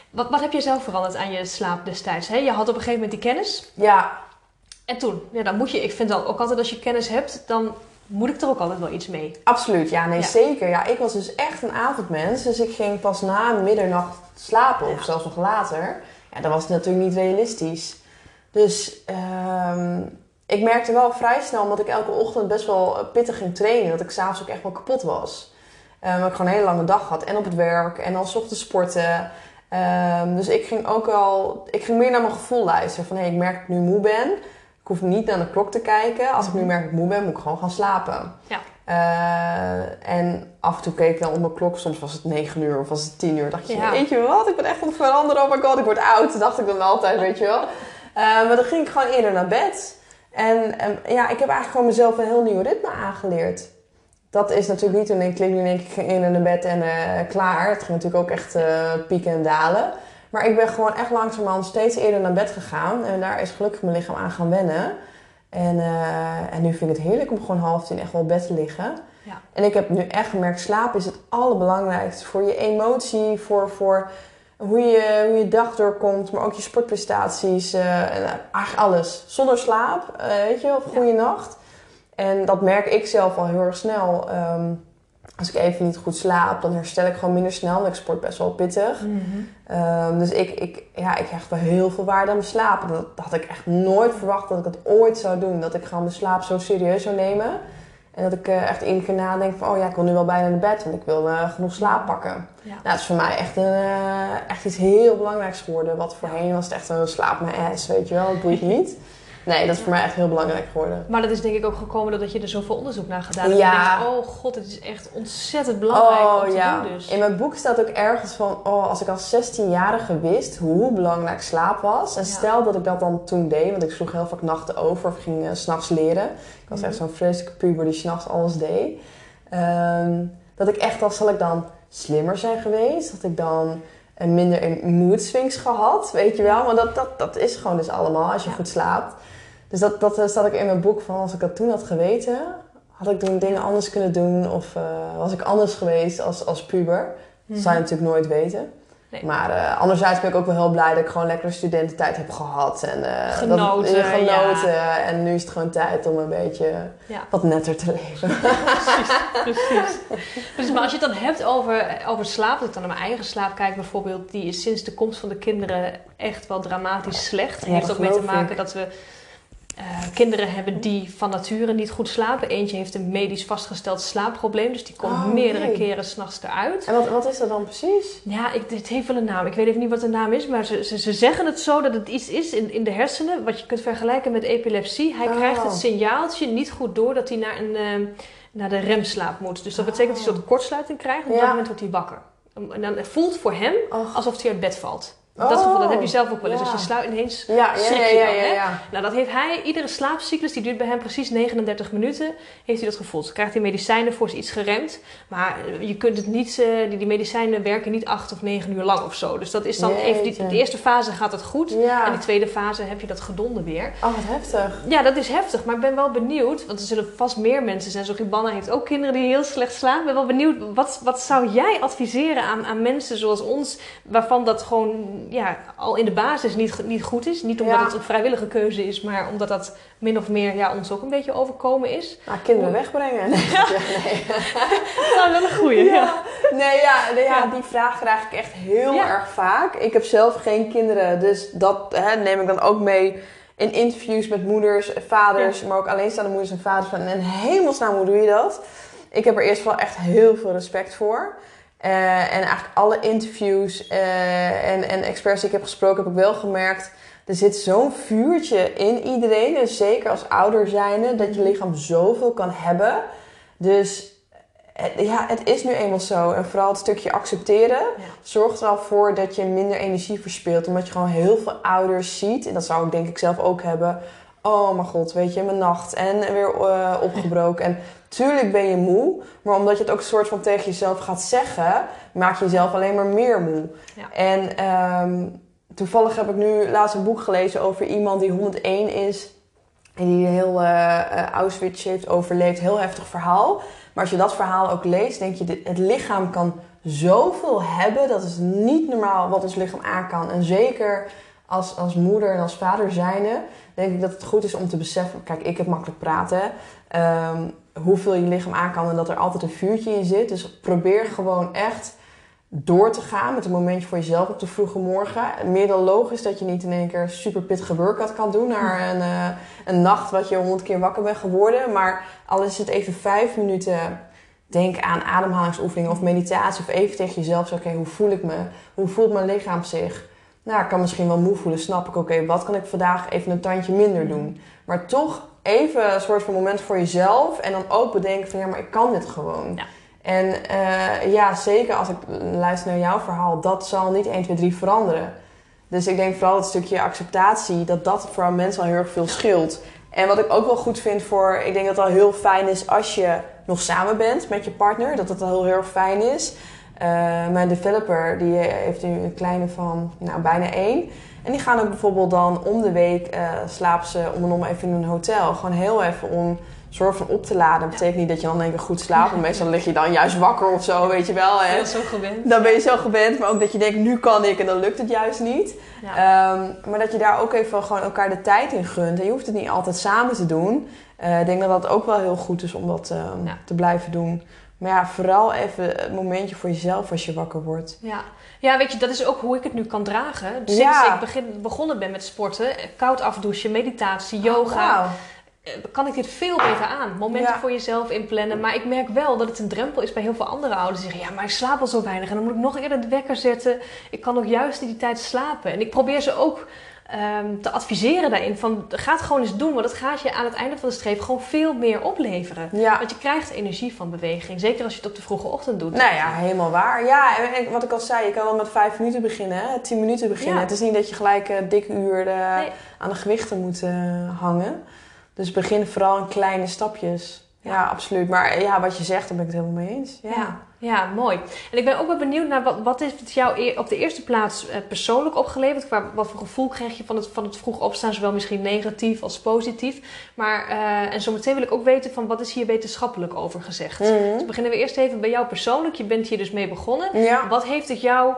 Wat, wat heb je zelf veranderd aan je slaap destijds? Hè? Je had op een gegeven moment die kennis. Ja, En toen, ja, dan moet je, ik vind dan ook altijd als je kennis hebt, dan moet ik er ook altijd wel iets mee. absoluut. Ja, nee, Ja. zeker. Ja, ik was dus echt een avondmens. Dus ik ging pas na middernacht slapen. Of zelfs nog later. Ja, dat was natuurlijk niet realistisch. Dus ehm, ik merkte wel vrij snel, omdat ik elke ochtend best wel eh, pittig ging trainen, dat ik s'avonds ook echt wel kapot was. Ehm, dat ik gewoon een hele lange dag had. En op het werk. En dan 's ochtends sporten. Ehm, dus ik ging ook wel... Ik ging meer naar mijn gevoel luisteren. Van, hé, ik merk dat ik nu moe ben. Ik hoef niet naar de klok te kijken. Als ik nu merk dat ik moe ben, moet ik gewoon gaan slapen. Ja. Eh, en af en toe keek ik dan op mijn klok. Soms was het 9 uur of was het 10 uur. dacht je, Ja. weet je wat? Ik ben echt aan het veranderen. Oh my god, ik word oud. dacht ik dan altijd, weet je wel. Eh, maar dan ging ik gewoon eerder naar bed. En, en ja, ik heb eigenlijk gewoon mezelf een heel nieuw ritme aangeleerd. Dat is natuurlijk niet toen ik klik nu denk ik ging eerder naar bed en eh, klaar. Het ging natuurlijk ook echt pieken en dalen. Maar ik ben gewoon echt langzamerhand steeds eerder naar bed gegaan. En daar is gelukkig mijn lichaam aan gaan wennen. En, eh, en nu vind ik het heerlijk om gewoon half tien echt wel op bed te liggen. Ja. En ik heb nu echt gemerkt, slaap is het allerbelangrijkste. Voor je emotie, voor, voor, hoe je, hoe je dag doorkomt, maar ook je sportprestaties. eh, en eigenlijk alles. Zonder slaap, eh, weet je, of goede nacht. En dat merk ik zelf al heel erg snel. Ehm, als ik even niet goed slaap, dan herstel ik gewoon minder snel. Want ik sport best wel pittig. Ehm, dus ik, ik, ja, ik hecht wel heel veel waarde aan mijn slaap. Dat, dat had ik echt nooit verwacht dat ik dat ooit zou doen. Dat ik gewoon mijn slaap zo serieus zou nemen. En dat ik eh, echt één keer nadenk van... oh ja, ik wil nu wel bijna naar bed, want ik wil eh, genoeg slaap pakken. Ja. Nou, dat is voor mij echt, een, eh, echt iets heel belangrijks geworden. Wat voorheen was het echt een slaap mijn ass, weet je wel. Dat boeit niet. Nee, dat is voor mij echt heel belangrijk geworden. Maar dat is denk ik ook gekomen doordat je er zoveel onderzoek naar gedaan hebt. Ja. En je denkt, oh god, het is echt ontzettend belangrijk om te ja. doen dus. In mijn boek staat ook ergens van... Oh, als ik als 16-jarige wist hoe belangrijk slaap was... en Ja. stel dat ik dat dan toen deed... want ik sloeg heel vaak nachten over of ging s s'nachts leren. Ik was Mhm. echt zo'n vreselijke puber die s'nachts alles deed. Ehm, dat ik echt als zal ik dan slimmer zijn geweest? Dat ik dan eh, minder in mood swings gehad? Weet je wel? Maar dat, dat, dat is gewoon dus allemaal als je Ja. goed slaapt. Dus dat, dat eh, staat ook in mijn boek van... als ik dat toen had geweten... had ik toen dingen anders kunnen doen... of eh, was ik anders geweest als, als puber. Dat zou je natuurlijk nooit weten. Nee. Maar eh, anderzijds ben ik ook wel heel blij dat ik gewoon lekker studententijd heb gehad. En, eh, Genoten, Dat, genoten. En nu is het gewoon tijd om een beetje Ja. wat netter te leven. precies, precies. Dus, maar als je het dan hebt over, over slaap, als ik dan naar mijn eigen slaap kijk bijvoorbeeld, die is sinds de komst van de kinderen echt wel dramatisch slecht. Het Ja, heeft dat ook mee te maken ik. dat we eh, kinderen hebben die van nature niet goed slapen. Eentje heeft een medisch vastgesteld slaapprobleem, dus die komt Oh, meerdere nee. keren s'nachts eruit. En wat, wat is dat dan precies? Ja, ik, het heeft wel een naam. Ik weet even niet wat de naam is, maar ze, ze, ze zeggen het zo dat het iets is in, in de hersenen wat je kunt vergelijken met epilepsie. Hij Oh. krijgt het signaaltje niet goed door dat hij naar, een, ehm, naar de remslaap moet. Dus dat betekent dat hij een soort kortsluiting krijgt en op Ja. dat moment wordt hij wakker. En dan voelt voor hem alsof hij uit bed valt. Oh. Dat gevoel dat heb je zelf ook wel eens. Ja. Als je sluit ineens Ja, schrik je ja, dan, ja, hè? nou, dat heeft hij, iedere slaapcyclus, die duurt bij hem precies 39 minuten, heeft hij dat gevoeld. Dan krijgt hij medicijnen voor iets geremd, maar eh, je kunt het niet, eh, die, die medicijnen werken niet 8 of 9 uur lang of zo. Dus dat is dan even, die, de eerste fase gaat het goed en de tweede fase heb je dat gedonde weer. Oh, wat heftig. Ja, dat is heftig, maar ik ben wel benieuwd, want er zullen vast meer mensen zijn. Zoals Banna heeft ook kinderen die heel slecht slapen. Ik ben wel benieuwd, wat, wat zou jij adviseren aan, aan mensen zoals ons, waarvan dat gewoon ja, al in de basis niet, niet goed is? Niet omdat Ja. het een vrijwillige keuze is, maar omdat dat min of meer ja, ons ook een beetje overkomen is. Nou, kinderen wegbrengen. Nee, nee. Dat is wel een goeie, ja. Ja. Nee, ja, nee, ja, Ja. die vraag krijg ik echt heel Ja. erg vaak. Ik heb zelf geen kinderen, dus dat hè, neem ik dan ook mee in interviews met moeders, vaders, maar ook alleenstaande moeders en vaders. Van, en hemelsnaam, hoe doe je dat? Ik heb er eerst wel echt heel veel respect voor. Eh, en eigenlijk alle interviews eh, en, en experts die ik heb gesproken, heb ik wel gemerkt... Er zit zo'n vuurtje in iedereen, dus zeker als ouder zijnde, dat je lichaam zoveel kan hebben. Dus ja, het is nu eenmaal zo. En vooral het stukje accepteren Ja. zorgt er al voor dat je minder energie verspilt. Omdat je gewoon heel veel ouders ziet. En dat zou ik denk ik zelf ook hebben. Oh mijn god, weet je, mijn nacht. En weer eh, opgebroken. En tuurlijk ben je moe. Maar omdat je het ook een soort van tegen jezelf gaat zeggen... maak je jezelf alleen maar meer moe. Ja. En ehm, toevallig heb ik nu laatst een boek gelezen over iemand die 101 is... En die heel eh, Auschwitz heeft overleefd. Heel heftig verhaal. Maar als je dat verhaal ook leest, denk je, het lichaam kan zoveel hebben. Dat is niet normaal wat ons lichaam aan kan. En zeker als, als moeder en als vader zijnde, denk ik dat het goed is om te beseffen. Kijk, ik heb makkelijk praten. hè. Hoeveel je lichaam aan kan en dat er altijd een vuurtje in zit. Dus probeer gewoon echt door te gaan met een momentje voor jezelf op de vroege morgen. Meer dan logisch dat je niet in één keer super pittige workout kan doen naar een, eh, een nacht wat je honderd keer wakker bent geworden. Maar al is het even vijf minuten, denk aan ademhalingsoefeningen of meditatie. Of even tegen jezelf zeggen, oké, hoe voel ik me? Hoe voelt mijn lichaam zich? Nou, ik kan misschien wel moe voelen, snap ik. Oké, wat kan ik vandaag even een tandje minder doen? Maar toch even een soort van moment voor jezelf. En dan ook bedenken van, ja, maar ik kan dit gewoon. Ja. En eh, ja, zeker als ik luister naar jouw verhaal, dat zal niet 1, 2, 3 veranderen. Dus ik denk vooral het stukje acceptatie, dat dat voor mensen al heel erg veel scheelt. En wat ik ook wel goed vind voor, ik denk dat het al heel fijn is als je nog samen bent met je partner, dat dat al heel, heel erg fijn is. Eh, mijn developer, die heeft nu een kleine van nou, bijna één. En die gaan ook bijvoorbeeld dan om de week eh, slapen ze om en om even in een hotel. Gewoon heel even om soort van op te laden. Dat betekent niet dat je dan één keer goed slaapt. Want meestal lig je dan juist wakker of zo, weet je wel. En zo gewend. Dan ben je zo gewend. Maar ook dat je denkt, nu kan ik en dan lukt het juist niet. Ehm, maar dat je daar ook even gewoon elkaar de tijd in gunt. En je hoeft het niet altijd samen te doen. Uh, ik denk dat dat ook wel heel goed is om dat ehm, te blijven doen. Maar ja, vooral even het momentje voor jezelf als je wakker wordt. Ja. Ja, weet je, dat is ook hoe ik het nu kan dragen. Sinds ik begin, begonnen ben met sporten, koud afdouchen, meditatie, oh, yoga. Eh, kan ik dit veel beter aan. Momenten voor jezelf inplannen. Maar ik merk wel dat het een drempel is bij heel veel andere ouders. Die zeggen, ja, maar ik slaap al zo weinig. En dan moet ik nog eerder de wekker zetten. Ik kan ook juist in die tijd slapen. En ik probeer ze ook um, te adviseren daarin. Van, ga het gewoon eens doen. Want het gaat je aan het einde van de streep gewoon veel meer opleveren. Want je krijgt energie van beweging. Zeker als je het op de vroege ochtend doet. Nou ja, helemaal waar. Ja, en wat ik al zei, je kan wel met vijf minuten beginnen. Hè? Tien minuten beginnen. Het is niet dat je gelijk uh, dik uur uh, aan de gewichten moet uh, hangen. Dus begin vooral in kleine stapjes. Ja. absoluut. Maar ja, wat je zegt, daar ben ik het helemaal mee eens. Ja. ja. mooi. En ik ben ook wel benieuwd naar wat, wat heeft het jou op de eerste plaats eh, persoonlijk opgeleverd? Qua, wat voor gevoel kreeg je van het, van het vroeg opstaan, zowel misschien negatief als positief? Maar, uh, en zometeen wil ik ook weten van wat is hier wetenschappelijk over gezegd? Mm Dus beginnen we eerst even bij jou persoonlijk. Je bent hier dus mee begonnen. Ja. Wat heeft het jou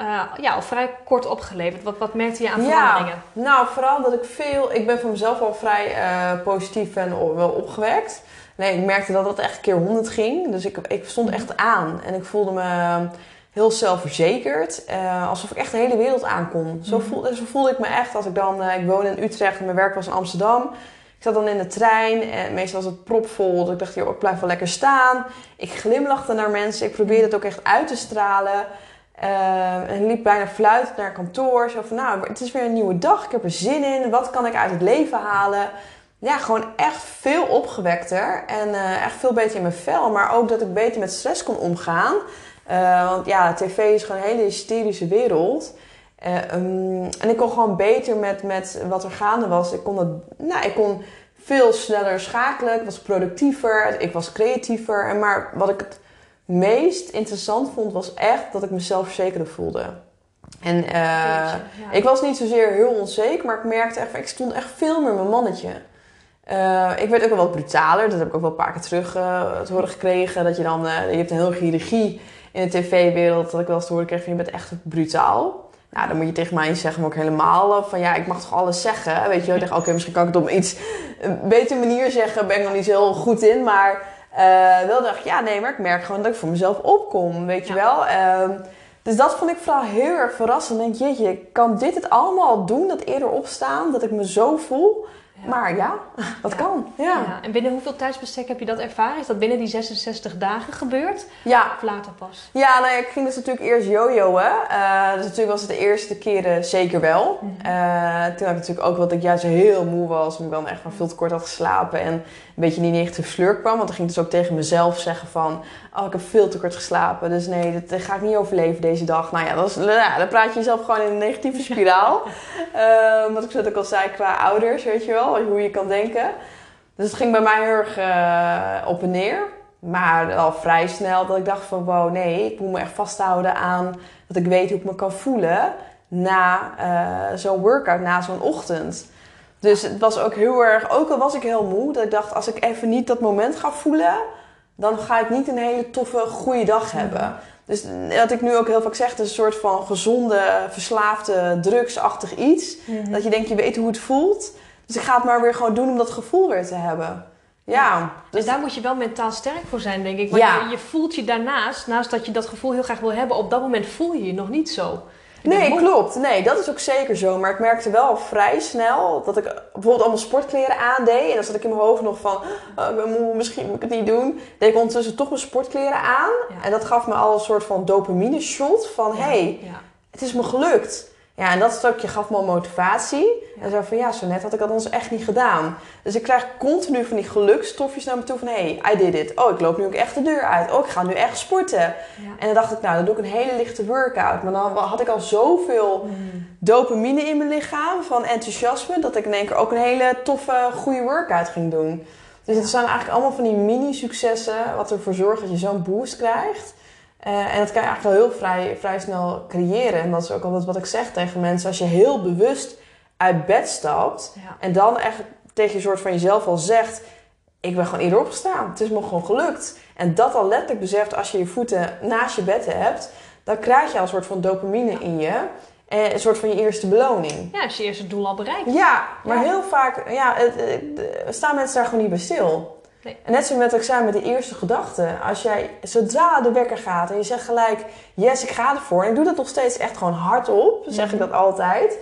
uh, ja, al vrij kort opgeleverd? Wat, wat merkte je aan veranderingen? Ja, nou, vooral dat ik veel... Ik ben voor mezelf al vrij uh, positief en wel opgewekt. Nee, ik merkte dat dat echt een keer honderd ging. Dus ik, ik stond echt aan. En ik voelde me heel zelfverzekerd. Uh, alsof ik echt de hele wereld aankon. Zo, mhm. voelde, zo voelde ik me echt als ik dan... ik woonde in Utrecht en mijn werk was in Amsterdam. Ik zat dan in de trein en meestal was het propvol. Dus ik dacht, joh, ik blijf wel lekker staan. Ik glimlachte naar mensen. Ik probeerde het ook echt uit te stralen. Uh, en liep bijna fluitend naar kantoor. Zo van, nou, het is weer een nieuwe dag. Ik heb er zin in. Wat kan ik uit het leven halen? Ja, gewoon echt veel opgewekter. En uh, echt veel beter in mijn vel. Maar ook dat ik beter met stress kon omgaan. Uh, want ja, tv is gewoon een hele hysterische wereld. Um, en ik kon gewoon beter met, met wat er gaande was. Ik kon, het, nou, ik kon veel sneller schakelen. Ik was productiever. Ik was creatiever. En maar wat ik het meest interessant vond, was echt dat ik mezelf verzekerder voelde. En uh, ik was niet zozeer heel onzeker, maar ik merkte echt, ik stond echt veel meer mijn mannetje. Uh, ik werd ook wel wat brutaler. Dat heb ik ook wel een paar keer terug uh, te horen gekregen. Dat je dan, je hebt een heel hiërarchie in de tv-wereld. Dat ik wel eens te horen kreeg van je bent echt brutaal. Nou, dan moet je tegen mij zeggen, maar ook helemaal van ja, ik mag toch alles zeggen. Weet je, ik dacht, oké, misschien kan ik het op iets een betere manier zeggen. Ben ik nog niet zo heel goed in, maar wel dacht ik, ja, nee, maar ik merk gewoon dat ik voor mezelf opkom, weet je wel. Uh, dus dat vond ik vooral heel erg verrassend. Denk, jeetje, kan dit het allemaal doen, dat eerder opstaan, dat ik me zo voel? Maar ja, dat kan. Ja. ja. En binnen hoeveel tijdsbestek heb je dat ervaren? Is dat binnen die 66 dagen gebeurd? Ja. Of later pas? Ja, nou ja, ik ging dus natuurlijk eerst jojoen. Uh, dus natuurlijk was het de eerste keren zeker wel. Mm uh, toen had ik natuurlijk ook wat ik juist heel moe was. Omdat ik dan echt maar veel te kort had geslapen. En beetje in die negatieve sleur kwam. Want dan ging ik dus ook tegen mezelf zeggen van... Oh, ik heb veel te kort geslapen. Dus nee, dat ga ik niet overleven deze dag. Nou ja, dat is, nou, dan praat je jezelf gewoon in een negatieve spiraal. uh, wat ik zo ook al zei qua ouders, weet je wel. Hoe je kan denken. Dus het ging bij mij heel erg uh, op en neer. Maar al vrij snel dat ik dacht van wow, nee, ik moet me echt vasthouden aan dat ik weet hoe ik me kan voelen na uh, zo'n workout, na zo'n ochtend. Dus het was ook heel erg, ook al was ik heel moe, dat ik dacht als ik even niet dat moment ga voelen, dan ga ik niet een hele toffe, goede dag hebben. Dus wat ik nu ook heel vaak zeg, het is een soort van gezonde, verslaafde, drugsachtig iets. Mhm. Dat je denkt, je weet hoe het voelt. Dus ik ga het maar weer gewoon doen om dat gevoel weer te hebben. Ja. Dus daar moet je wel mentaal sterk voor zijn, denk ik. Want ja. je, je, voelt je daarnaast, naast dat je dat gevoel heel graag wil hebben, op dat moment voel je je nog niet zo. Nee, klopt. Nee, dat is ook zeker zo. Maar ik merkte wel vrij snel dat ik bijvoorbeeld allemaal sportkleren aandeed. En dan zat ik in mijn hoofd nog van, oh, misschien moet ik het niet doen. Deed ik ondertussen toch mijn sportkleren aan. En dat gaf me al een soort van dopamine shot van, hé, hey, het is me gelukt. Ja, en dat stukje gaf me motivatie. En zei van ja, zo net had ik dat ons echt niet gedaan. Dus ik krijg continu van die gelukstofjes naar me toe van hé, hey, I did it. Oh, ik loop nu ook echt de deur uit. Oh, ik ga nu echt sporten. En dan dacht ik, nou, dan doe ik een hele lichte workout. Maar dan had ik al zoveel mm. dopamine in mijn lichaam van enthousiasme, dat ik in één keer ook een hele toffe, goede workout ging doen. Dus het zijn eigenlijk allemaal van die mini-successen, wat ervoor zorgt dat je zo'n boost krijgt. Uh, en dat kan je eigenlijk wel heel vrij, vrij snel creëren. En dat is ook altijd wat ik zeg tegen mensen. Als je heel bewust uit bed stapt en dan echt tegen je soort van jezelf al zegt: ik ben gewoon eerder opgestaan. Het is me gewoon gelukt. En dat al letterlijk beseft als je je voeten naast je bed hebt, dan krijg je al een soort van dopamine in je. En een soort van je eerste beloning. Ja, als je eerste doel al bereikt. Ja, maar Ja. heel vaak ja, het, het- staan mensen daar gewoon niet bij stil. Nee. En net zoals met wat ik zei met die eerste gedachte. Als jij zodra de wekker gaat en je zegt gelijk, yes, ik ga ervoor. En ik doe dat nog steeds echt gewoon hardop, zeg ik Mhm. dat altijd.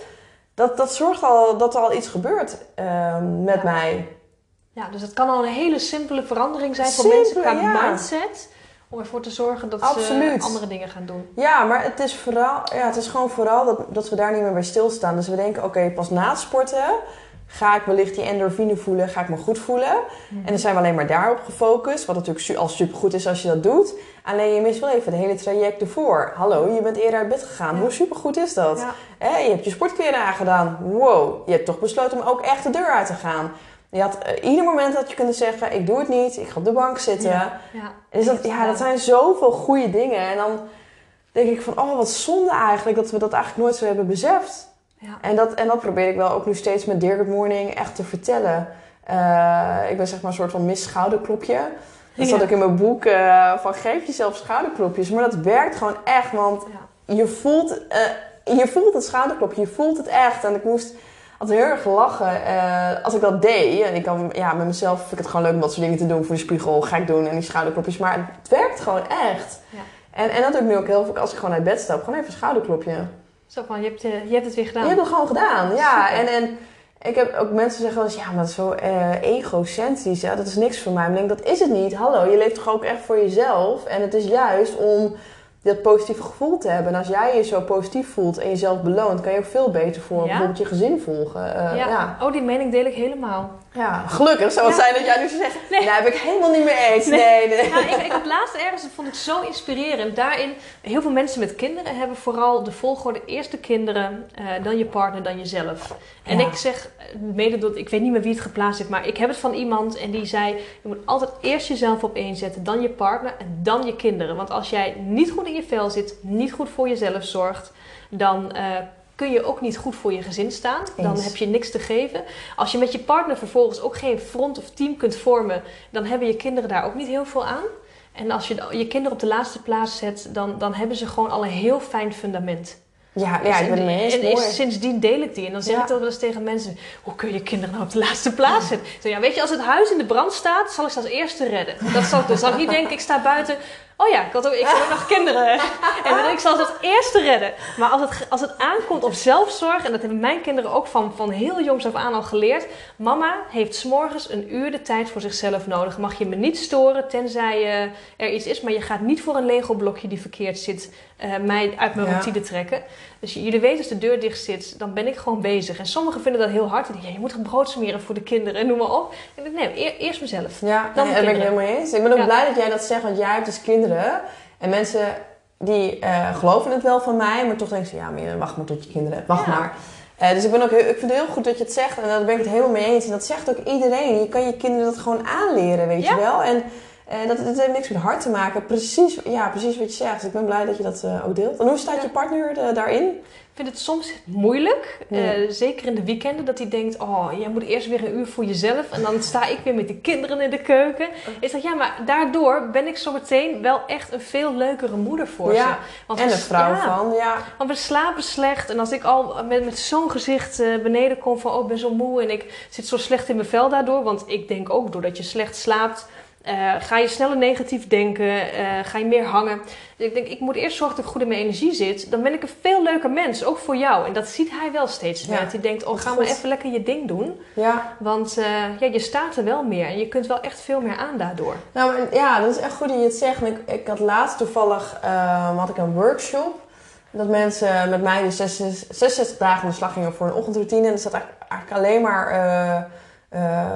Dat, dat zorgt al dat er al iets gebeurt ehm, met Ja. mij. Ja, dus het kan al een hele simpele verandering zijn voor mensen qua ja. mindset. Om ervoor te zorgen dat Absoluut. ze andere dingen gaan doen. Ja, maar het is, vooral, ja, het is gewoon vooral dat, dat we daar niet meer bij stilstaan. Dus we denken, oké, pas na het sporten ga ik wellicht die endorfine voelen, ga ik me goed voelen. En dan zijn we alleen maar daarop gefocust, wat natuurlijk al supergoed is als je dat doet. Alleen je mist wel even het hele traject ervoor. Hallo, je bent eerder uit bed gegaan. Ja. Hoe supergoed is dat? Ja. Je hebt je sportkleren aangedaan. Wow, je hebt toch besloten om ook echt de deur uit te gaan. Je had eh, ieder moment dat je kunnen zeggen, ik doe het niet, ik ga op de bank zitten. Ja. Ja. Dus dat, ja, dat zijn zoveel goede dingen. En dan denk ik van, oh, wat zonde eigenlijk dat we dat eigenlijk nooit zo hebben beseft. Ja. En dat, en dat probeer ik wel ook nu steeds met Dear Good Morning echt te vertellen. Eh, ik ben zeg maar een soort van mis schouderklopje. Dat Ja. zat ook in mijn boek eh, van geef jezelf schouderklopjes. Maar dat werkt gewoon echt, want Ja. je voelt, eh, je voelt het schouderklopje, je voelt het echt. En ik moest altijd heel erg lachen als ik dat deed. En ik kan, ja, met mezelf vind ik het gewoon leuk om dat soort dingen te doen. Voor de spiegel ga ik doen en die schouderklopjes. Maar het werkt gewoon echt. Ja. En, en dat doe ik nu ook heel veel als ik gewoon uit bed stap. Gewoon even een schouderklopje. Zo van, je hebt, eh, je hebt het weer gedaan. Je hebt het gewoon gedaan, ja. Super. En, en ik heb ook mensen zeggen wel eens, ja, maar dat is zo eh, egocentrisch. Ja, dat is niks voor mij. Maar ik denk, dat is het niet. Hallo, je leeft toch ook echt voor jezelf. En het is juist om dat positieve gevoel te hebben. En als jij je zo positief voelt en jezelf beloont, kan je ook veel beter voor Ja. bijvoorbeeld je gezin volgen. Eh, ja. ja. Oh, die mening deel ik helemaal. Ja, gelukkig zou het Ja. zijn dat jij nu zeggen, Nee. nee, daar ben ik helemaal niet mee eens. Nee. Nee, nee. Ja, ik, ik had laatst ergens, dat vond ik zo inspirerend. Daarin, heel veel mensen met kinderen hebben vooral de volgorde eerst de kinderen, eh, dan je partner, dan jezelf. En Ja. ik zeg, mede door, ik weet niet meer wie het geplaatst heeft, maar ik heb het van iemand en die zei, je moet altijd eerst jezelf op één zetten, dan je partner en dan je kinderen. Want als jij niet goed in je vel zit, niet goed voor jezelf zorgt, dan eh, kun je ook niet goed voor je gezin staan. Dan Eens. heb je niks te geven. Als je met je partner vervolgens ook geen front of team kunt vormen, dan hebben je kinderen daar ook niet heel veel aan. En als je je kinderen op de laatste plaats zet, dan, dan hebben ze gewoon al een heel fijn fundament. Ja, ja, ik ben het mee eens. en is- sindsdien deel ik die. En dan zeg Ja. ik dat wel eens tegen mensen: hoe kun je kinderen nou op de laatste plaats zetten? Zeg, ja, weet je, als het huis in de brand staat, zal ik ze als eerste redden. Dat zal ik dus. Ik niet denken, ik sta buiten. Oh ja, ik, had ook, ik heb ook nog kinderen. En dan, ik zal ze als eerste redden. Maar als het, als het aankomt op zelfzorg, en dat hebben mijn kinderen ook van, van heel jongs af aan al geleerd. Mama heeft s'morgens een uur de tijd voor zichzelf nodig. Mag je me niet storen, tenzij eh, er iets is. Maar je gaat niet voor een Lego-blokje die verkeerd zit, eh, mij uit mijn Ja. routine trekken. Dus jullie weten, als de deur dicht zit, dan ben ik gewoon bezig. En sommigen vinden dat heel hard. Die denken, ja, je moet toch brood smeren voor de kinderen en noem maar op. Ik denk, nee, eer- eerst mezelf. Ja, Dan nee, daar ben ik helemaal eens. Ik ben ook Ja. blij dat jij dat zegt, want jij hebt dus kinderen. En mensen die eh, geloven het wel van mij, maar toch denken ze, ja, maar wacht maar tot je kinderen hebt. Wacht Ja. maar. Eh, dus ik, ben ook heel, ik vind het heel goed dat je het zegt en daar ben ik het helemaal mee eens. En dat zegt ook iedereen. Je kan je kinderen dat gewoon aanleren, weet Ja. je wel. En eh, dat, dat heeft niks met hard te maken. Precies, ja, precies wat je zegt. Dus ik ben blij dat je dat eh, ook deelt. En hoe staat Ja. je partner eh, daarin? Ik vind het soms moeilijk, Ja. eh, zeker in de weekenden, dat hij denkt: Oh, jij moet eerst weer een uur voor jezelf. En dan sta ik weer met de kinderen in de keuken. Ik zeg ja, maar daardoor ben ik zo meteen wel echt een veel leukere moeder voor Ja, ze. Want en een vrouw van, ja. Want we slapen slecht. En als ik al met, met zo'n gezicht beneden kom van... oh, ik ben zo moe en ik zit zo slecht in mijn vel daardoor. Want ik denk ook, doordat je slecht slaapt... eh, ga je sneller negatief denken, eh, ga je meer hangen. Dus ik denk, ik moet eerst zorgen dat ik goed in mijn energie zit. Dan ben ik een veel leuker mens, ook voor jou. En dat ziet hij wel steeds meer. Ja, hij denkt, oh, ga maar even lekker je ding doen. Ja, Want eh, ja, je staat er wel meer. En je kunt wel echt veel meer aan daardoor. Nou, ja, dat is echt goed dat je het zegt. Ik, ik had laatst toevallig eh, had ik een workshop. Dat mensen met mij dus 66, 66 dagen aan de slag gingen voor een ochtendroutine. En er zat eigenlijk, eigenlijk alleen maar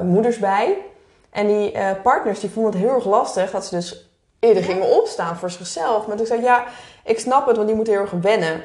moeders bij. En die eh, partners die vonden het heel erg lastig dat ze dus eerder gingen opstaan voor zichzelf. Maar toen zei ik, ja, ik snap het, want die moeten heel erg wennen.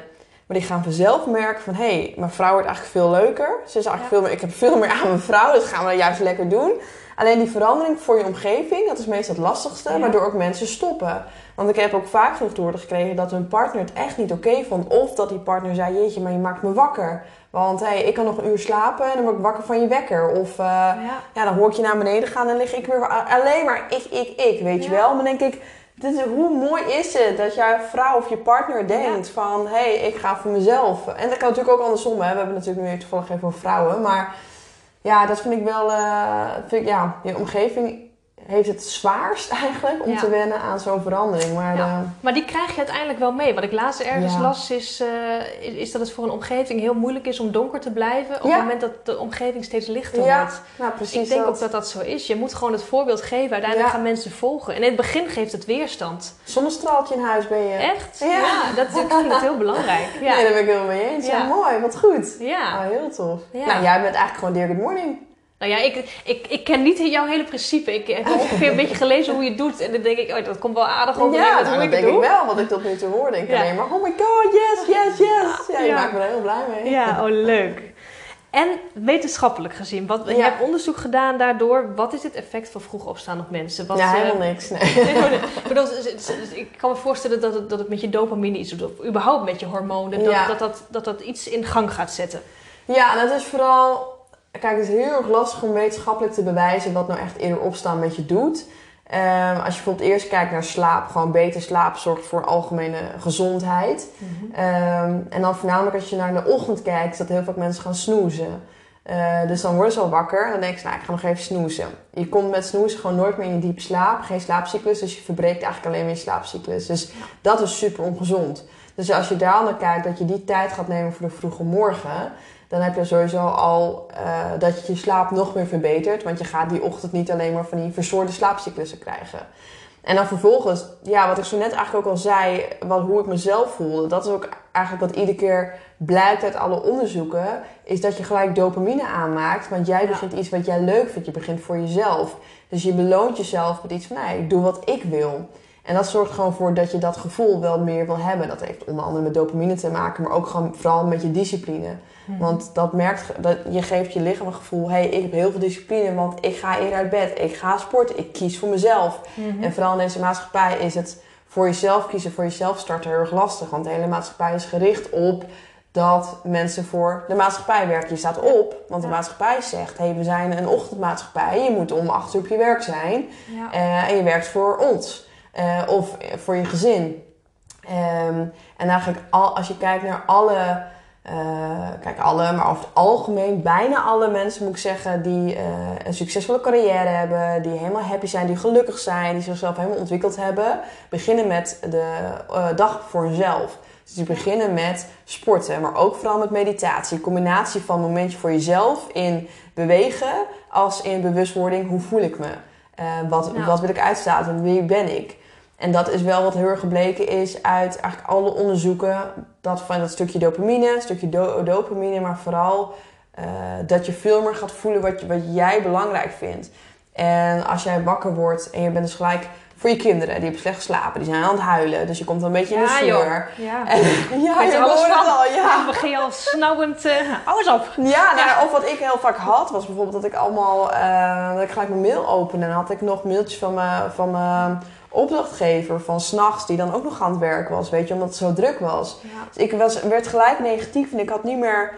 Maar die gaan vanzelf merken van... hé, hey, mijn vrouw wordt eigenlijk veel leuker. Ze is eigenlijk veel meer, ik heb veel meer aan mijn vrouw. Dus gaan we dat juist lekker doen. Alleen die verandering voor je omgeving, dat is meestal het lastigste. Ja. Waardoor ook mensen stoppen. Want ik heb ook vaak genoeg te horen gekregen dat hun partner het echt niet oké vond. Of dat die partner zei, jeetje, maar je maakt me wakker. Want hey, ik kan nog een uur slapen en dan word ik wakker van je wekker. Of eh, Ja. ja, dan hoor ik je naar beneden gaan en lig ik weer alleen maar ik, ik, ik, weet je wel. Maar dan denk ik, dit is, hoe mooi is het dat jouw vrouw of je partner denkt van... hé, hey, ik ga voor mezelf. En dat kan natuurlijk ook andersom, hè. We hebben natuurlijk nu toevallig even over vrouwen. Maar ja, dat vind ik wel... eh, vind ik, ja, je omgeving heeft het zwaarst eigenlijk om Ja. te wennen aan zo'n verandering. Maar Ja. eh, Maar die krijg je uiteindelijk wel mee. Wat ik laatst ergens Ja. las is, eh, is, is dat het voor een omgeving heel moeilijk is om donker te blijven. Op het moment dat de omgeving steeds lichter ja, wordt. nou, precies ik denk dat. ook dat dat zo is. Je moet gewoon het voorbeeld geven. Uiteindelijk gaan mensen volgen. En in het begin geeft het weerstand. Zonnestraaltje in huis ben je. Echt? Ja. dat, ik vind het heel belangrijk. Ja. Nee, daar ben ik helemaal mee eens. Ja, Ja. mooi, wat goed. ja. Ah, heel tof. Ja. Nou, jij bent eigenlijk gewoon Dear Good Morning. Nou ja, ik, ik, ik ken niet jouw hele principe. Ik heb ongeveer een beetje gelezen hoe je het doet. En dan denk ik, oh, dat komt wel aardig over ja, nou, hoe dat ik denk het ik doe. wel. Wat ik tot nu toe hoor, denk ik Ja. alleen maar... Oh my god, yes, yes, yes. Ja, je Ja. maakt me er heel blij mee. Ja, oh leuk. En wetenschappelijk gezien, wat, je hebt onderzoek gedaan daardoor. Wat is het effect van vroeg opstaan op mensen? Wat, ja, eh, helemaal niks. Nee. ik, bedoel, kan me voorstellen dat het, dat het met je dopamine iets doet. Of überhaupt met je hormonen. Dat dat, dat, dat, dat iets in gang gaat zetten. Ja, dat is vooral... Kijk, het is heel erg lastig om wetenschappelijk te bewijzen wat nou echt eerder opstaan met je doet. Ehm, als je bijvoorbeeld eerst kijkt naar slaap, gewoon beter slaap zorgt voor algemene gezondheid. Ehm, en dan voornamelijk als je naar de ochtend kijkt, is dat heel vaak mensen gaan snoezen. Eh, dus dan worden ze al wakker en dan denk je, nou, ik ga nog even snoezen. Je komt met snoezen gewoon nooit meer in je diepe slaap, geen slaapcyclus, dus je verbreekt eigenlijk alleen maar je slaapcyclus. Dus dat is super ongezond. Dus als je daar naar kijkt, dat je die tijd gaat nemen voor de vroege morgen, dan heb je sowieso al eh, dat je je slaap nog meer verbetert. Want je gaat die ochtend niet alleen maar van die verstoorde slaapcyclussen krijgen. En dan vervolgens, ja, wat ik zo net eigenlijk ook al zei, wat, hoe ik mezelf voelde, dat is ook eigenlijk wat iedere keer blijkt uit alle onderzoeken, is dat je gelijk dopamine aanmaakt. Want jij Ja. begint iets wat jij leuk vindt, je begint voor jezelf. Dus je beloont jezelf met iets van, nee, ik doe wat ik wil. En dat zorgt gewoon voor dat je dat gevoel wel meer wil hebben. Dat heeft onder andere met dopamine te maken, maar ook gewoon vooral met je discipline. Want dat merkt, dat je geeft je lichaam een gevoel, hé, hey, ik heb heel veel discipline, want ik ga eerder uit bed, ik ga sporten, ik kies voor mezelf. Mhm. En vooral in deze maatschappij is het voor jezelf kiezen, voor jezelf starten heel erg lastig. Want de hele maatschappij is gericht op dat mensen voor de maatschappij werken. Je staat op, want de Ja. maatschappij zegt, hé, hey, we zijn een ochtendmaatschappij, je moet om acht uur op je werk zijn. Ja. Eh, en je werkt voor ons. Eh, of voor je gezin. Ehm, en eigenlijk al, als je kijkt naar alle... eh, kijk, alle, maar over het algemeen bijna alle mensen moet ik zeggen... die eh, een succesvolle carrière hebben... die helemaal happy zijn, die gelukkig zijn... die zichzelf helemaal ontwikkeld hebben... beginnen met de dag voor hunzelf. Dus die beginnen met sporten, maar ook vooral met meditatie. Een combinatie van een momentje voor jezelf in bewegen... als in bewustwording, hoe voel ik me? Wat, Ja. wat wil ik uitstralen? Wie ben ik? En dat is wel wat heel erg gebleken is uit eigenlijk alle onderzoeken. Dat van dat stukje dopamine, stukje do- dopamine, maar vooral eh, dat je veel meer gaat voelen wat, je, wat jij belangrijk vindt. En als jij wakker wordt en je bent dus gelijk voor je kinderen, die hebben slecht geslapen, die zijn aan het huilen. Dus je komt een beetje in de Ja, sleur. joh. Ja. En, ja, je alles van? al, ja. Ja, begin je al snauwend eh alles op. Ja, nou, of wat ik heel vaak had, was bijvoorbeeld dat ik allemaal, eh, dat ik gelijk mijn mail opende en dan had ik nog mailtjes van mijn, van mijn opdrachtgever van s'nachts, die dan ook nog aan het werk was, weet je, omdat het zo druk was. Ja. Dus ik was, werd gelijk negatief en ik had niet meer,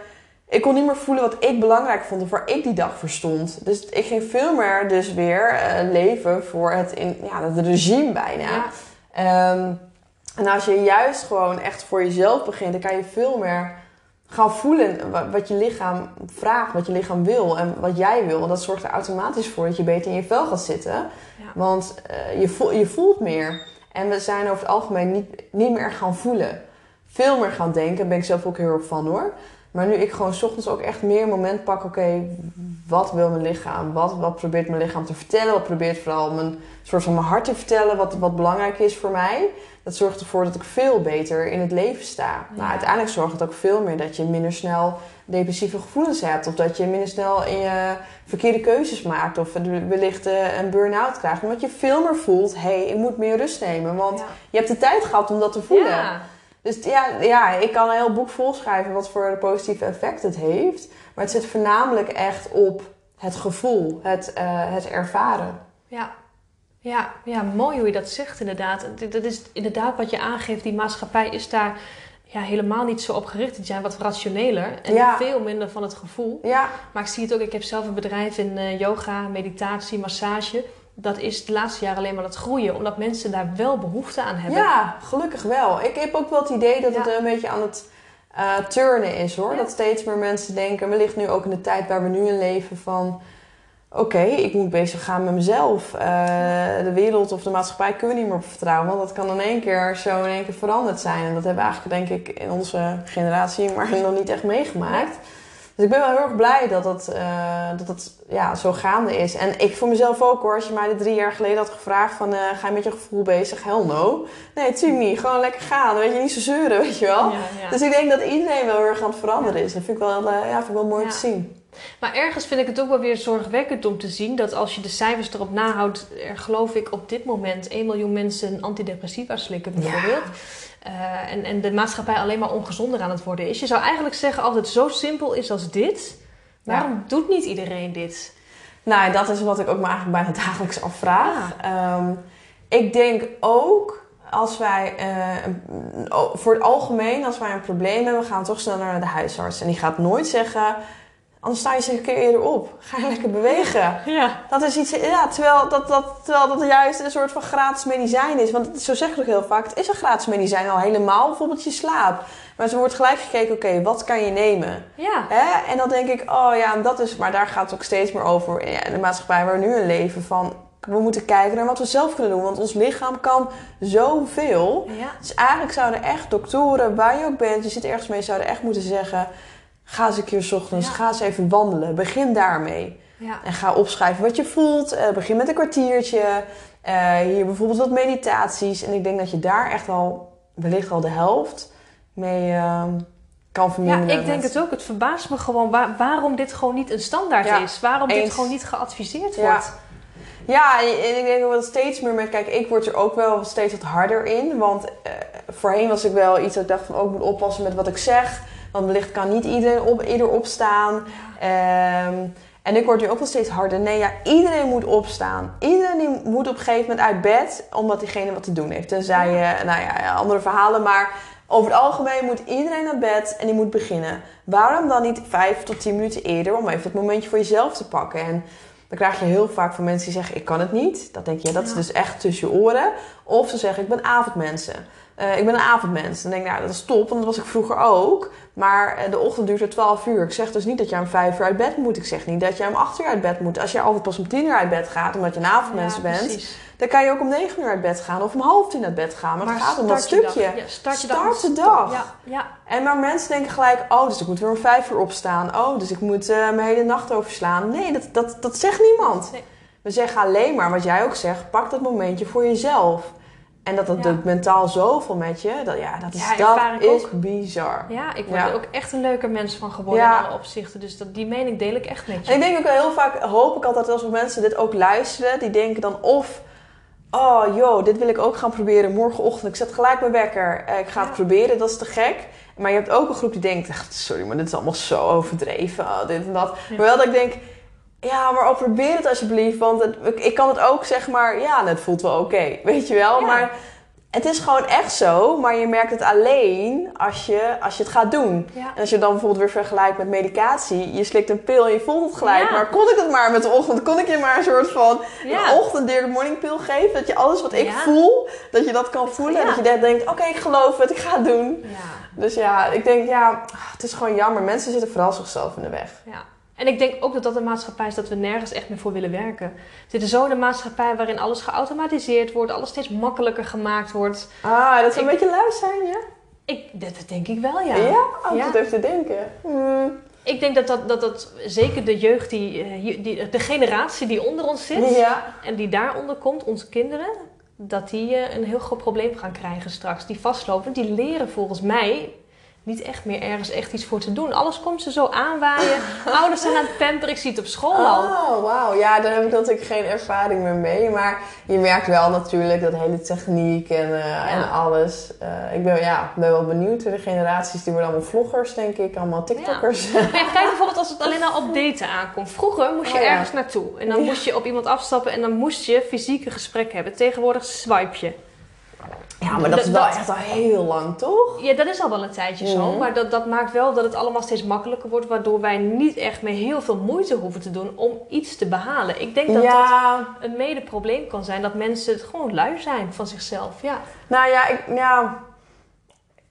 ik kon niet meer voelen wat ik belangrijk vond of waar ik die dag voor stond. Dus ik ging veel meer dus weer eh, leven voor het, in, ja, het regime bijna. Ja. Ehm, en als je juist gewoon echt voor jezelf begint, dan kan je veel meer gaan voelen wa- wat je lichaam vraagt, wat je lichaam wil en wat jij wil. En dat zorgt er automatisch voor dat je beter in je vel gaat zitten. Want eh, je, voel, je voelt meer. En we zijn over het algemeen niet, niet meer gaan voelen. Veel meer gaan denken, daar ben ik zelf ook heel erg van hoor. Maar nu ik gewoon 's ochtends ook echt meer een moment pak, oké, wat wil mijn lichaam? Wat, wat probeert mijn lichaam te vertellen? Wat probeert vooral mijn, soort van mijn hart te vertellen? Wat, wat belangrijk is voor mij? Dat zorgt ervoor dat ik veel beter in het leven sta. Nou, uiteindelijk zorgt het ook veel meer dat je minder snel depressieve gevoelens hebt. Of dat je minder snel in je verkeerde keuzes maakt. Of wellicht eh, een burn-out krijgt. Omdat je veel meer voelt, hé, hey, ik moet meer rust nemen. Want Ja. je hebt de tijd gehad om dat te voelen. Ja. Dus ja, ja, ik kan een heel boek volschrijven wat voor positieve effect het heeft. Maar het zit voornamelijk echt op het gevoel, het, uh, het ervaren. Ja. Ja, ja, mooi hoe je dat zegt inderdaad. Dat is inderdaad wat je aangeeft. Die maatschappij is daar ja, helemaal niet zo op gericht. Die zijn wat rationeler en veel minder van het gevoel. Ja. Maar ik zie het ook, ik heb zelf een bedrijf in uh, yoga, meditatie, massage. Dat is de laatste jaren alleen maar het groeien, omdat mensen daar wel behoefte aan hebben. Ja, gelukkig wel. Ik heb ook wel het idee dat het een beetje aan het uh, turnen is hoor. Dat steeds meer mensen denken, wellicht nu ook in de tijd waar we nu in leven van oké, ik moet bezig gaan met mezelf. Uh, de wereld of de maatschappij kunnen we niet meer op vertrouwen. Want dat kan in één keer zo in één keer veranderd zijn. En dat hebben we eigenlijk, denk ik, in onze generatie maar nog niet echt meegemaakt. Dus ik ben wel heel erg blij dat uh, dat het ja, zo gaande is. En ik voor mezelf ook hoor. Als je mij drie jaar geleden had gevraagd van... Uh, ga je met je gevoel bezig? Hell no. Nee, natuurlijk niet. Gewoon lekker gaan. Weet je, niet zo zeuren, weet je wel. Ja, ja. Dus ik denk dat iedereen wel heel erg aan het veranderen is. Dat vind ik wel, ja, vind ik wel mooi te zien. Maar ergens vind ik het ook wel weer zorgwekkend om te zien dat als je de cijfers erop nahoudt, er geloof ik op dit moment 1 miljoen mensen antidepressiva slikken bijvoorbeeld. Uh, en, en de maatschappij alleen maar ongezonder aan het worden is. Je zou eigenlijk zeggen, als het zo simpel is als dit, waarom doet niet iedereen dit? Nou, dat is wat ik ook me eigenlijk bijna dagelijks afvraag. Um, ik denk ook als wij uh, voor het algemeen, als wij een probleem hebben, gaan we toch snel naar de huisarts. En die gaat nooit zeggen Anders sta je eens een keer eerder op. Ga je lekker bewegen. Ja. Dat is iets, ja, terwijl dat, dat, terwijl dat juist een soort van gratis medicijn is. Want zo zeg ik ook heel vaak, het is een gratis medicijn al helemaal, bijvoorbeeld je slaap. Maar ze wordt gelijk gekeken, oké, wat kan je nemen? Ja. Hè? En dan denk ik, oh ja, dat is, maar daar gaat het ook steeds meer over in de maatschappij waar we nu in leven. Van, we moeten kijken naar wat we zelf kunnen doen. Want ons lichaam kan zoveel. Ja. Dus eigenlijk zouden echt doktoren, waar je ook bent, je zit ergens mee, zouden echt moeten zeggen Ga eens een keer s ochtends, ga eens even wandelen. Begin daarmee. Ja. En ga opschrijven wat je voelt. Uh, begin met een kwartiertje. Uh, hier bijvoorbeeld wat meditaties. En ik denk dat je daar echt al, wellicht al de helft mee uh, kan verminderen. Ja, ik denk het ook. Het verbaast me gewoon waar, waarom dit gewoon niet een standaard ja, is. Waarom eens. dit gewoon niet geadviseerd wordt. Ja, en ik denk ook wel steeds meer met... Kijk, ik word er ook wel steeds wat harder in. Want uh, voorheen was ik wel iets dat ik dacht van... ook oh, moet oppassen met wat ik zeg. Want wellicht kan niet iedereen op, ieder opstaan. Um, en ik word nu ook wel steeds harder. Nee, ja, iedereen moet opstaan. Iedereen moet op een gegeven moment uit bed, omdat diegene wat te doen heeft. Tenzij je, nou ja, andere verhalen. Maar over het algemeen moet iedereen naar bed en die moet beginnen. Waarom dan niet vijf tot tien minuten eerder om even het momentje voor jezelf te pakken? En dan krijg je heel vaak van mensen die zeggen: Ik kan het niet. Dat denk je, ja, dat is dus echt tussen je oren. Of ze zeggen: Ik ben avondmensen. Uh, ik ben een avondmens. Dan denk ik, nou, dat is top, want dat was ik vroeger ook. Maar uh, de ochtend duurt er 12 uur. Ik zeg dus niet dat je om 5 uur uit bed moet. Ik zeg niet dat je om 8 uur uit bed moet. Als je altijd pas om 10 uur uit bed gaat, omdat je een avondmens ja, bent, precies. dan kan je ook om 9 uur uit bed gaan of om half 10 uit bed gaan. Maar, maar het gaat om dat stukje. Ja, start je start de dag. Ja, ja. En maar mensen denken gelijk, oh, dus ik moet weer om 5 uur opstaan. Oh, dus ik moet uh, mijn hele nacht overslaan. Nee, dat, dat, dat zegt niemand. Nee. We zeggen alleen maar wat jij ook zegt, pak dat momentje voor jezelf. En dat dat doet mentaal zoveel met je. Dat, ja, dat is, ja, dat is ook. bizar. Ja, ik word er ook echt een leuke mens van geworden in alle opzichten. Dus dat, die mening deel ik echt met je. En ik denk ook heel vaak, hoop ik altijd als mensen dit ook luisteren. Die denken dan of, oh joh, dit wil ik ook gaan proberen morgenochtend. Ik zet gelijk mijn wekker. Eh, ik ga het proberen, dat is te gek. Maar je hebt ook een groep die denkt, sorry, maar dit is allemaal zo overdreven. Oh, dit en dat. Maar wel dat ik denk ja, maar probeer het alsjeblieft. Want het, ik kan het ook zeg maar, ja, het voelt wel oké. weet je wel? Maar het is gewoon echt zo. Maar je merkt het alleen als je, als je het gaat doen. En als je dan bijvoorbeeld weer vergelijkt met medicatie. Je slikt een pil en je voelt het gelijk. Maar kon ik het maar met de ochtend? Kon ik je maar een soort van ja. ochtend de morning pill geven? Dat je alles wat ik voel, dat je dat kan voelen. En dat je denkt, oké, ik geloof het, ik ga het doen. Dus ja, ik denk, ja, het is gewoon jammer. Mensen zitten vooral zichzelf in de weg. Ja. En ik denk ook dat dat een maatschappij is dat we nergens echt meer voor willen werken. We zitten zo in een maatschappij waarin alles geautomatiseerd wordt, alles steeds makkelijker gemaakt wordt. Ah, dat zou een beetje lui zijn, ja? Ik, dat, denk ik wel, ja. Ja? Oh, ja. even te denken. Hmm. Ik denk dat dat, dat, dat zeker de jeugd, die, eh, die, de generatie die onder ons zit ja. en die daaronder komt, onze kinderen, dat die eh, een heel groot probleem gaan krijgen straks. Die vastlopen, die leren volgens mij niet echt meer ergens echt iets voor te doen. Alles komt ze zo aanwaaien. Ouders zijn aan het pamperen. Ik zie het op school al. Oh, wauw. Ja, daar heb ik natuurlijk geen ervaring meer mee. Maar je merkt wel natuurlijk dat hele techniek en, uh, en alles. Uh, ik ben, ja, ben wel benieuwd. De generaties die worden allemaal vloggers, denk ik. Allemaal TikTokkers. Ja. kijk bijvoorbeeld als het alleen al op daten aankomt. Vroeger moest je oh, ja. ergens naartoe. En dan moest je op iemand afstappen en dan moest je fysieke gesprek hebben. Tegenwoordig swipe je. Ja, maar dat, is wel echt al heel lang, toch? Ja, dat is al wel een tijdje zo. Maar dat, dat maakt wel dat het allemaal steeds makkelijker wordt. Waardoor wij niet echt meer heel veel moeite hoeven te doen om iets te behalen. Ik denk dat ja. dat een mede probleem kan zijn. Dat mensen het gewoon lui zijn van zichzelf. Ja. Nou ja, ik, ja,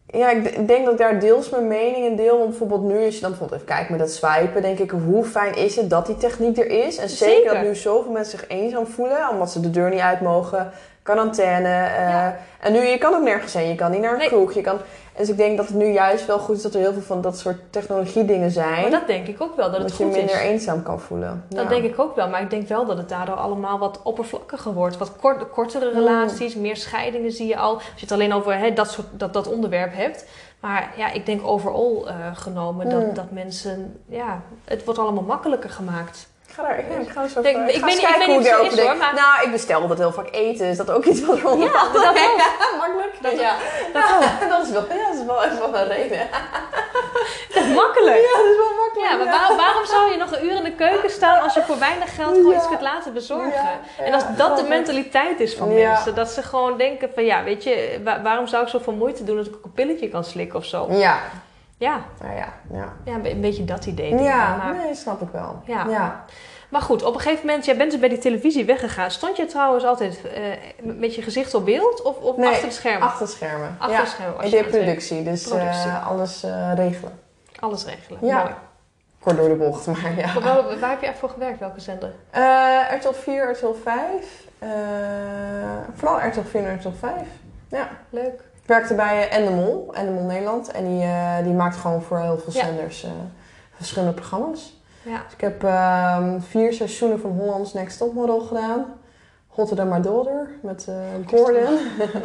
ja, ik denk dat ik daar deels mijn mening in deel. Want bijvoorbeeld nu, als je dan bijvoorbeeld even kijkt met dat swipen, denk ik, hoe fijn is het dat die techniek er is? En zeker, zeker. dat nu zoveel mensen zich eenzaam voelen, omdat ze de deur niet uit mogen, quarantaine. Uh, En nu, je kan ook nergens heen. Je kan niet naar een nee. kroeg. Je kan, dus ik denk dat het nu juist wel goed is dat er heel veel van dat soort technologie dingen zijn. Maar dat denk ik ook wel, dat het dat je minder eenzaam kan voelen. Dat denk ik ook wel. Maar ik denk wel dat het daardoor allemaal wat oppervlakkiger wordt. Wat kort, kortere mm. relaties, meer scheidingen zie je al. Als je het alleen over hè, dat, soort, dat, dat onderwerp hebt. Maar ja, ik denk overal uh, genomen dat, Mm. dat mensen... Ja, het wordt allemaal makkelijker gemaakt. Ik ga daar ja, ik ga zo Denk- ik ga weet ik weet hoe ik denk. hoor, maar- Nou, ik bestel altijd heel vaak eten. Is dat ook iets wat eronder Ja, dat ook. Makkelijk. Dat ja. Dat dat is wel, ja, dat is wel echt wel een reden. Dat is makkelijk. Ja, dat is wel makkelijk. Ja, maar waar- waarom zou je nog een uur in de keuken staan als je voor weinig geld gewoon iets kunt laten bezorgen? En als dat de mentaliteit is van mensen, dat ze gewoon denken van ja, weet je, wa- waarom zou ik zoveel moeite doen dat ik ook een pilletje kan slikken of zo? Ja, Ja, nou ja. Ja, ja een be- een beetje dat idee. ja Maar, nee, snap ik wel. Ja. ja. maar goed, op een gegeven moment, jij bent dus bij die televisie weggegaan. Stond je trouwens altijd eh, met je gezicht op beeld of, of Nee, achter het scherm? Achter het schermen. Achter ja. het scherm was Ik je deed aan het productie, dus Productie. eh, alles eh, regelen. Alles regelen. Ja. Mooi. Kort door de bocht, maar ja. Waar, heb je echt voor gewerkt? Welke zender? RTL 4, RTL 5. eh, vooral RTL 4 en RTL 5. Ja. Leuk. Ik werkte bij eh, Endemol, Endemol Nederland. En die, eh, die maakt gewoon voor heel veel Ja. zenders eh, verschillende programma's. Ja. Dus ik heb ehm, vier seizoenen van Hollands Next Topmodel gedaan. Hotter Than My Daughter met Gordon.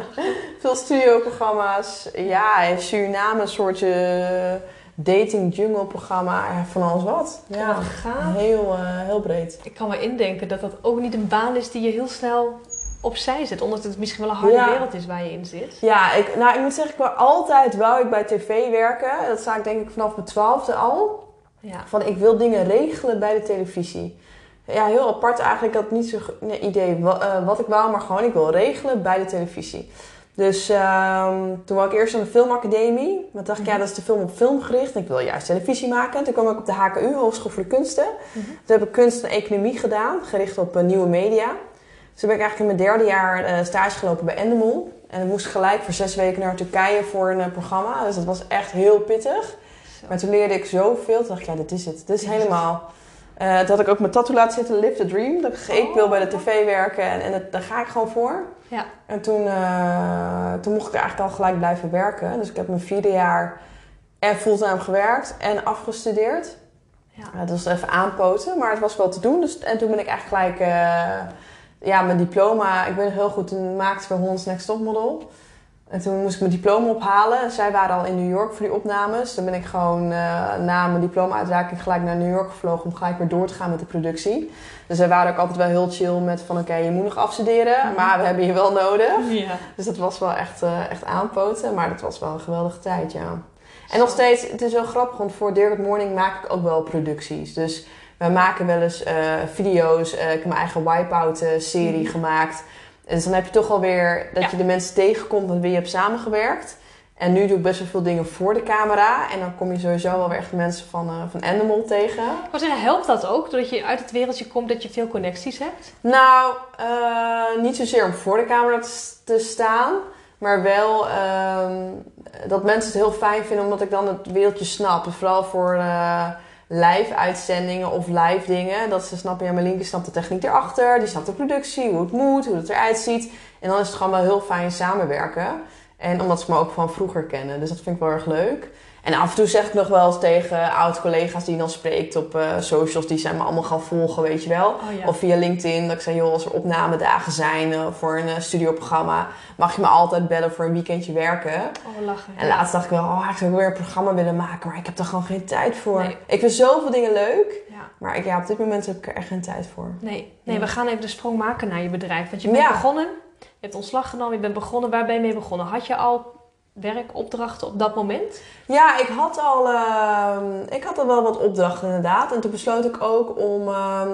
Veel studioprogramma's. Ja, in Suriname een soort eh, dating jungle programma. Van alles wat. Ja. Ja, heel, heel breed. Ik kan me indenken dat dat ook niet een baan is die je heel snel opzij zet. Omdat het misschien wel een harde Ja. wereld is waar je in zit. Ja, ik, nou, ik moet zeggen, ik wou altijd wou ik bij tv werken. Dat sta ik denk ik vanaf mijn twaalfde al. Ja. Van ik wil dingen regelen bij de televisie. Ja, heel apart eigenlijk. Ik had niet zo'n idee eh, wat ik wou, maar gewoon ik wil regelen bij de televisie. Dus ehm, toen wou ik eerst aan de filmacademie. Maar dacht ik, ja, dat is de film op film gericht. Ik wil juist televisie maken. En toen kwam ik op de HKU, Hogeschool voor de Kunsten. Mhm. Toen heb ik kunst en economie gedaan, gericht op eh, nieuwe media. Dus toen ben ik eigenlijk in mijn derde jaar eh, stage gelopen bij Endemol. En ik moest gelijk voor zes weken naar Turkije voor een eh, programma. Dus dat was echt heel pittig. Maar toen leerde ik zoveel. Toen dacht ik, ja, dit is het. Dit is helemaal... Eh toen had ik ook mijn tattoo laten zitten, Live the Dream. Dat ik, ik wil bij de tv werken en, en dat, daar ga ik gewoon voor. Ja. En toen, toen mocht ik eigenlijk al gelijk blijven werken. Dus ik heb mijn vierde jaar en fulltime gewerkt en afgestudeerd. Ja. Dat was even aanpoten, maar het was wel te doen. Dus, en toen ben ik eigenlijk gelijk ja, mijn diploma... Ik ben nog heel goed, toen maakte bij Holland's Next Topmodel. En toen moest ik mijn diploma ophalen. Zij waren al in New York voor die opnames. Toen ben ik gewoon eh, na mijn diploma-uitreiking gelijk naar New York gevlogen... om gelijk weer door te gaan met de productie. Dus zij waren ook altijd wel heel chill met van... oké, je moet nog afstuderen, Mhm. maar we hebben je wel nodig. Ja. Dus dat was wel echt, eh, echt aanpoten. Maar dat was wel een geweldige tijd, ja. En nog steeds, het is wel grappig, want voor Dear Good Morning maak ik ook wel producties. Dus wij maken wel eens eh, video's. Eh, ik heb mijn eigen Wipeout-serie Mhm. gemaakt. En dus dan heb je toch alweer dat Ja. je de mensen tegenkomt met wie je hebt samengewerkt. En nu doe ik best wel veel dingen voor de camera. En dan kom je sowieso wel weer echt mensen van, eh, van Animal tegen. Zeggen, helpt dat ook? Doordat je uit het wereldje komt, dat je veel connecties hebt? Nou, eh, niet zozeer om voor de camera te, staan. Maar wel ehm, dat mensen het heel fijn vinden omdat ik dan het wereldje snap. Dus vooral voor eh, live uitzendingen of live dingen. Dat ze snappen, ja, Marlienke snapt de techniek erachter. Die snapt de productie, hoe het moet, hoe het eruit ziet. En dan is het gewoon wel heel fijn samenwerken. En omdat ze me ook van vroeger kennen. Dus dat vind ik wel erg leuk. En af en toe zeg ik nog wel eens tegen oud-collega's die dan spreekt op uh, socials, die zijn me allemaal gaan volgen, weet je wel. Oh, ja. Of via LinkedIn, dat ik zei, joh, als er opnamedagen zijn uh, voor een uh, studioprogramma, mag je me altijd bellen voor een weekendje werken. Oh, lachen. En laatst dacht ik wel, oh, ik zou weer een programma willen maken, maar ik heb er gewoon geen tijd voor. Nee. Ik vind zoveel dingen leuk, Ja. maar ik, ja, op dit moment heb ik er echt geen tijd voor. Nee, nee, Ja. we gaan even de sprong maken naar je bedrijf. Want je bent begonnen, je hebt ontslag genomen, je bent begonnen. Waar ben je mee begonnen? Had je al werkopdrachten op dat moment? Ja, ik had al, ehm, ik had al wel wat opdrachten inderdaad. En toen besloot ik ook om, ehm,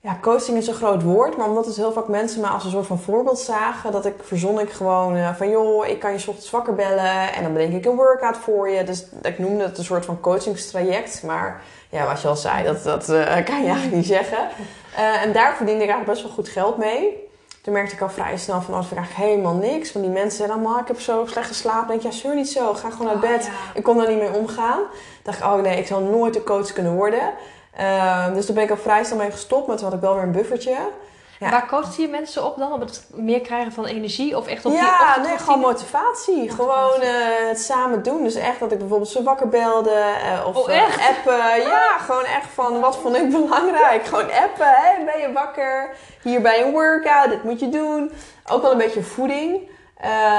ja, coaching is een groot woord, maar omdat dus heel vaak mensen me als een soort van voorbeeld zagen, dat ik verzon ik gewoon eh, van joh, ik kan je ochtends wakker bellen en dan bedenk ik een workout voor je. Dus ik noemde het een soort van coachingstraject, maar ja, wat je al zei, dat, dat eh, kan je eigenlijk niet zeggen. Eh, en daar verdiende ik eigenlijk best wel goed geld mee. Toen merkte ik al vrij snel van, oh, ik eigenlijk helemaal niks. Want die mensen zeiden allemaal, ik heb zo slecht geslapen. denk ik, ja, zeur niet zo. Ga gewoon naar Oh, bed. ja. Ik kon daar niet mee omgaan. dacht ik, oh nee, ik zal nooit een coach kunnen worden. Ehm, dus toen ben ik al vrij snel mee gestopt. Maar toen had ik wel weer een buffertje. Ja. Waar coachte je mensen op dan? Op het meer krijgen van energie? Of echt op die Ja, nee, gewoon motivatie. Motivatie. Gewoon eh, het samen doen. Dus echt dat ik bijvoorbeeld ze wakker belde. eh, of Oh, eh, echt? appen. Ja, gewoon echt van wat vond ik belangrijk. Gewoon appen. Hè? Ben je wakker? Hier bij een workout. Dit moet je doen. Ook wel een beetje voeding.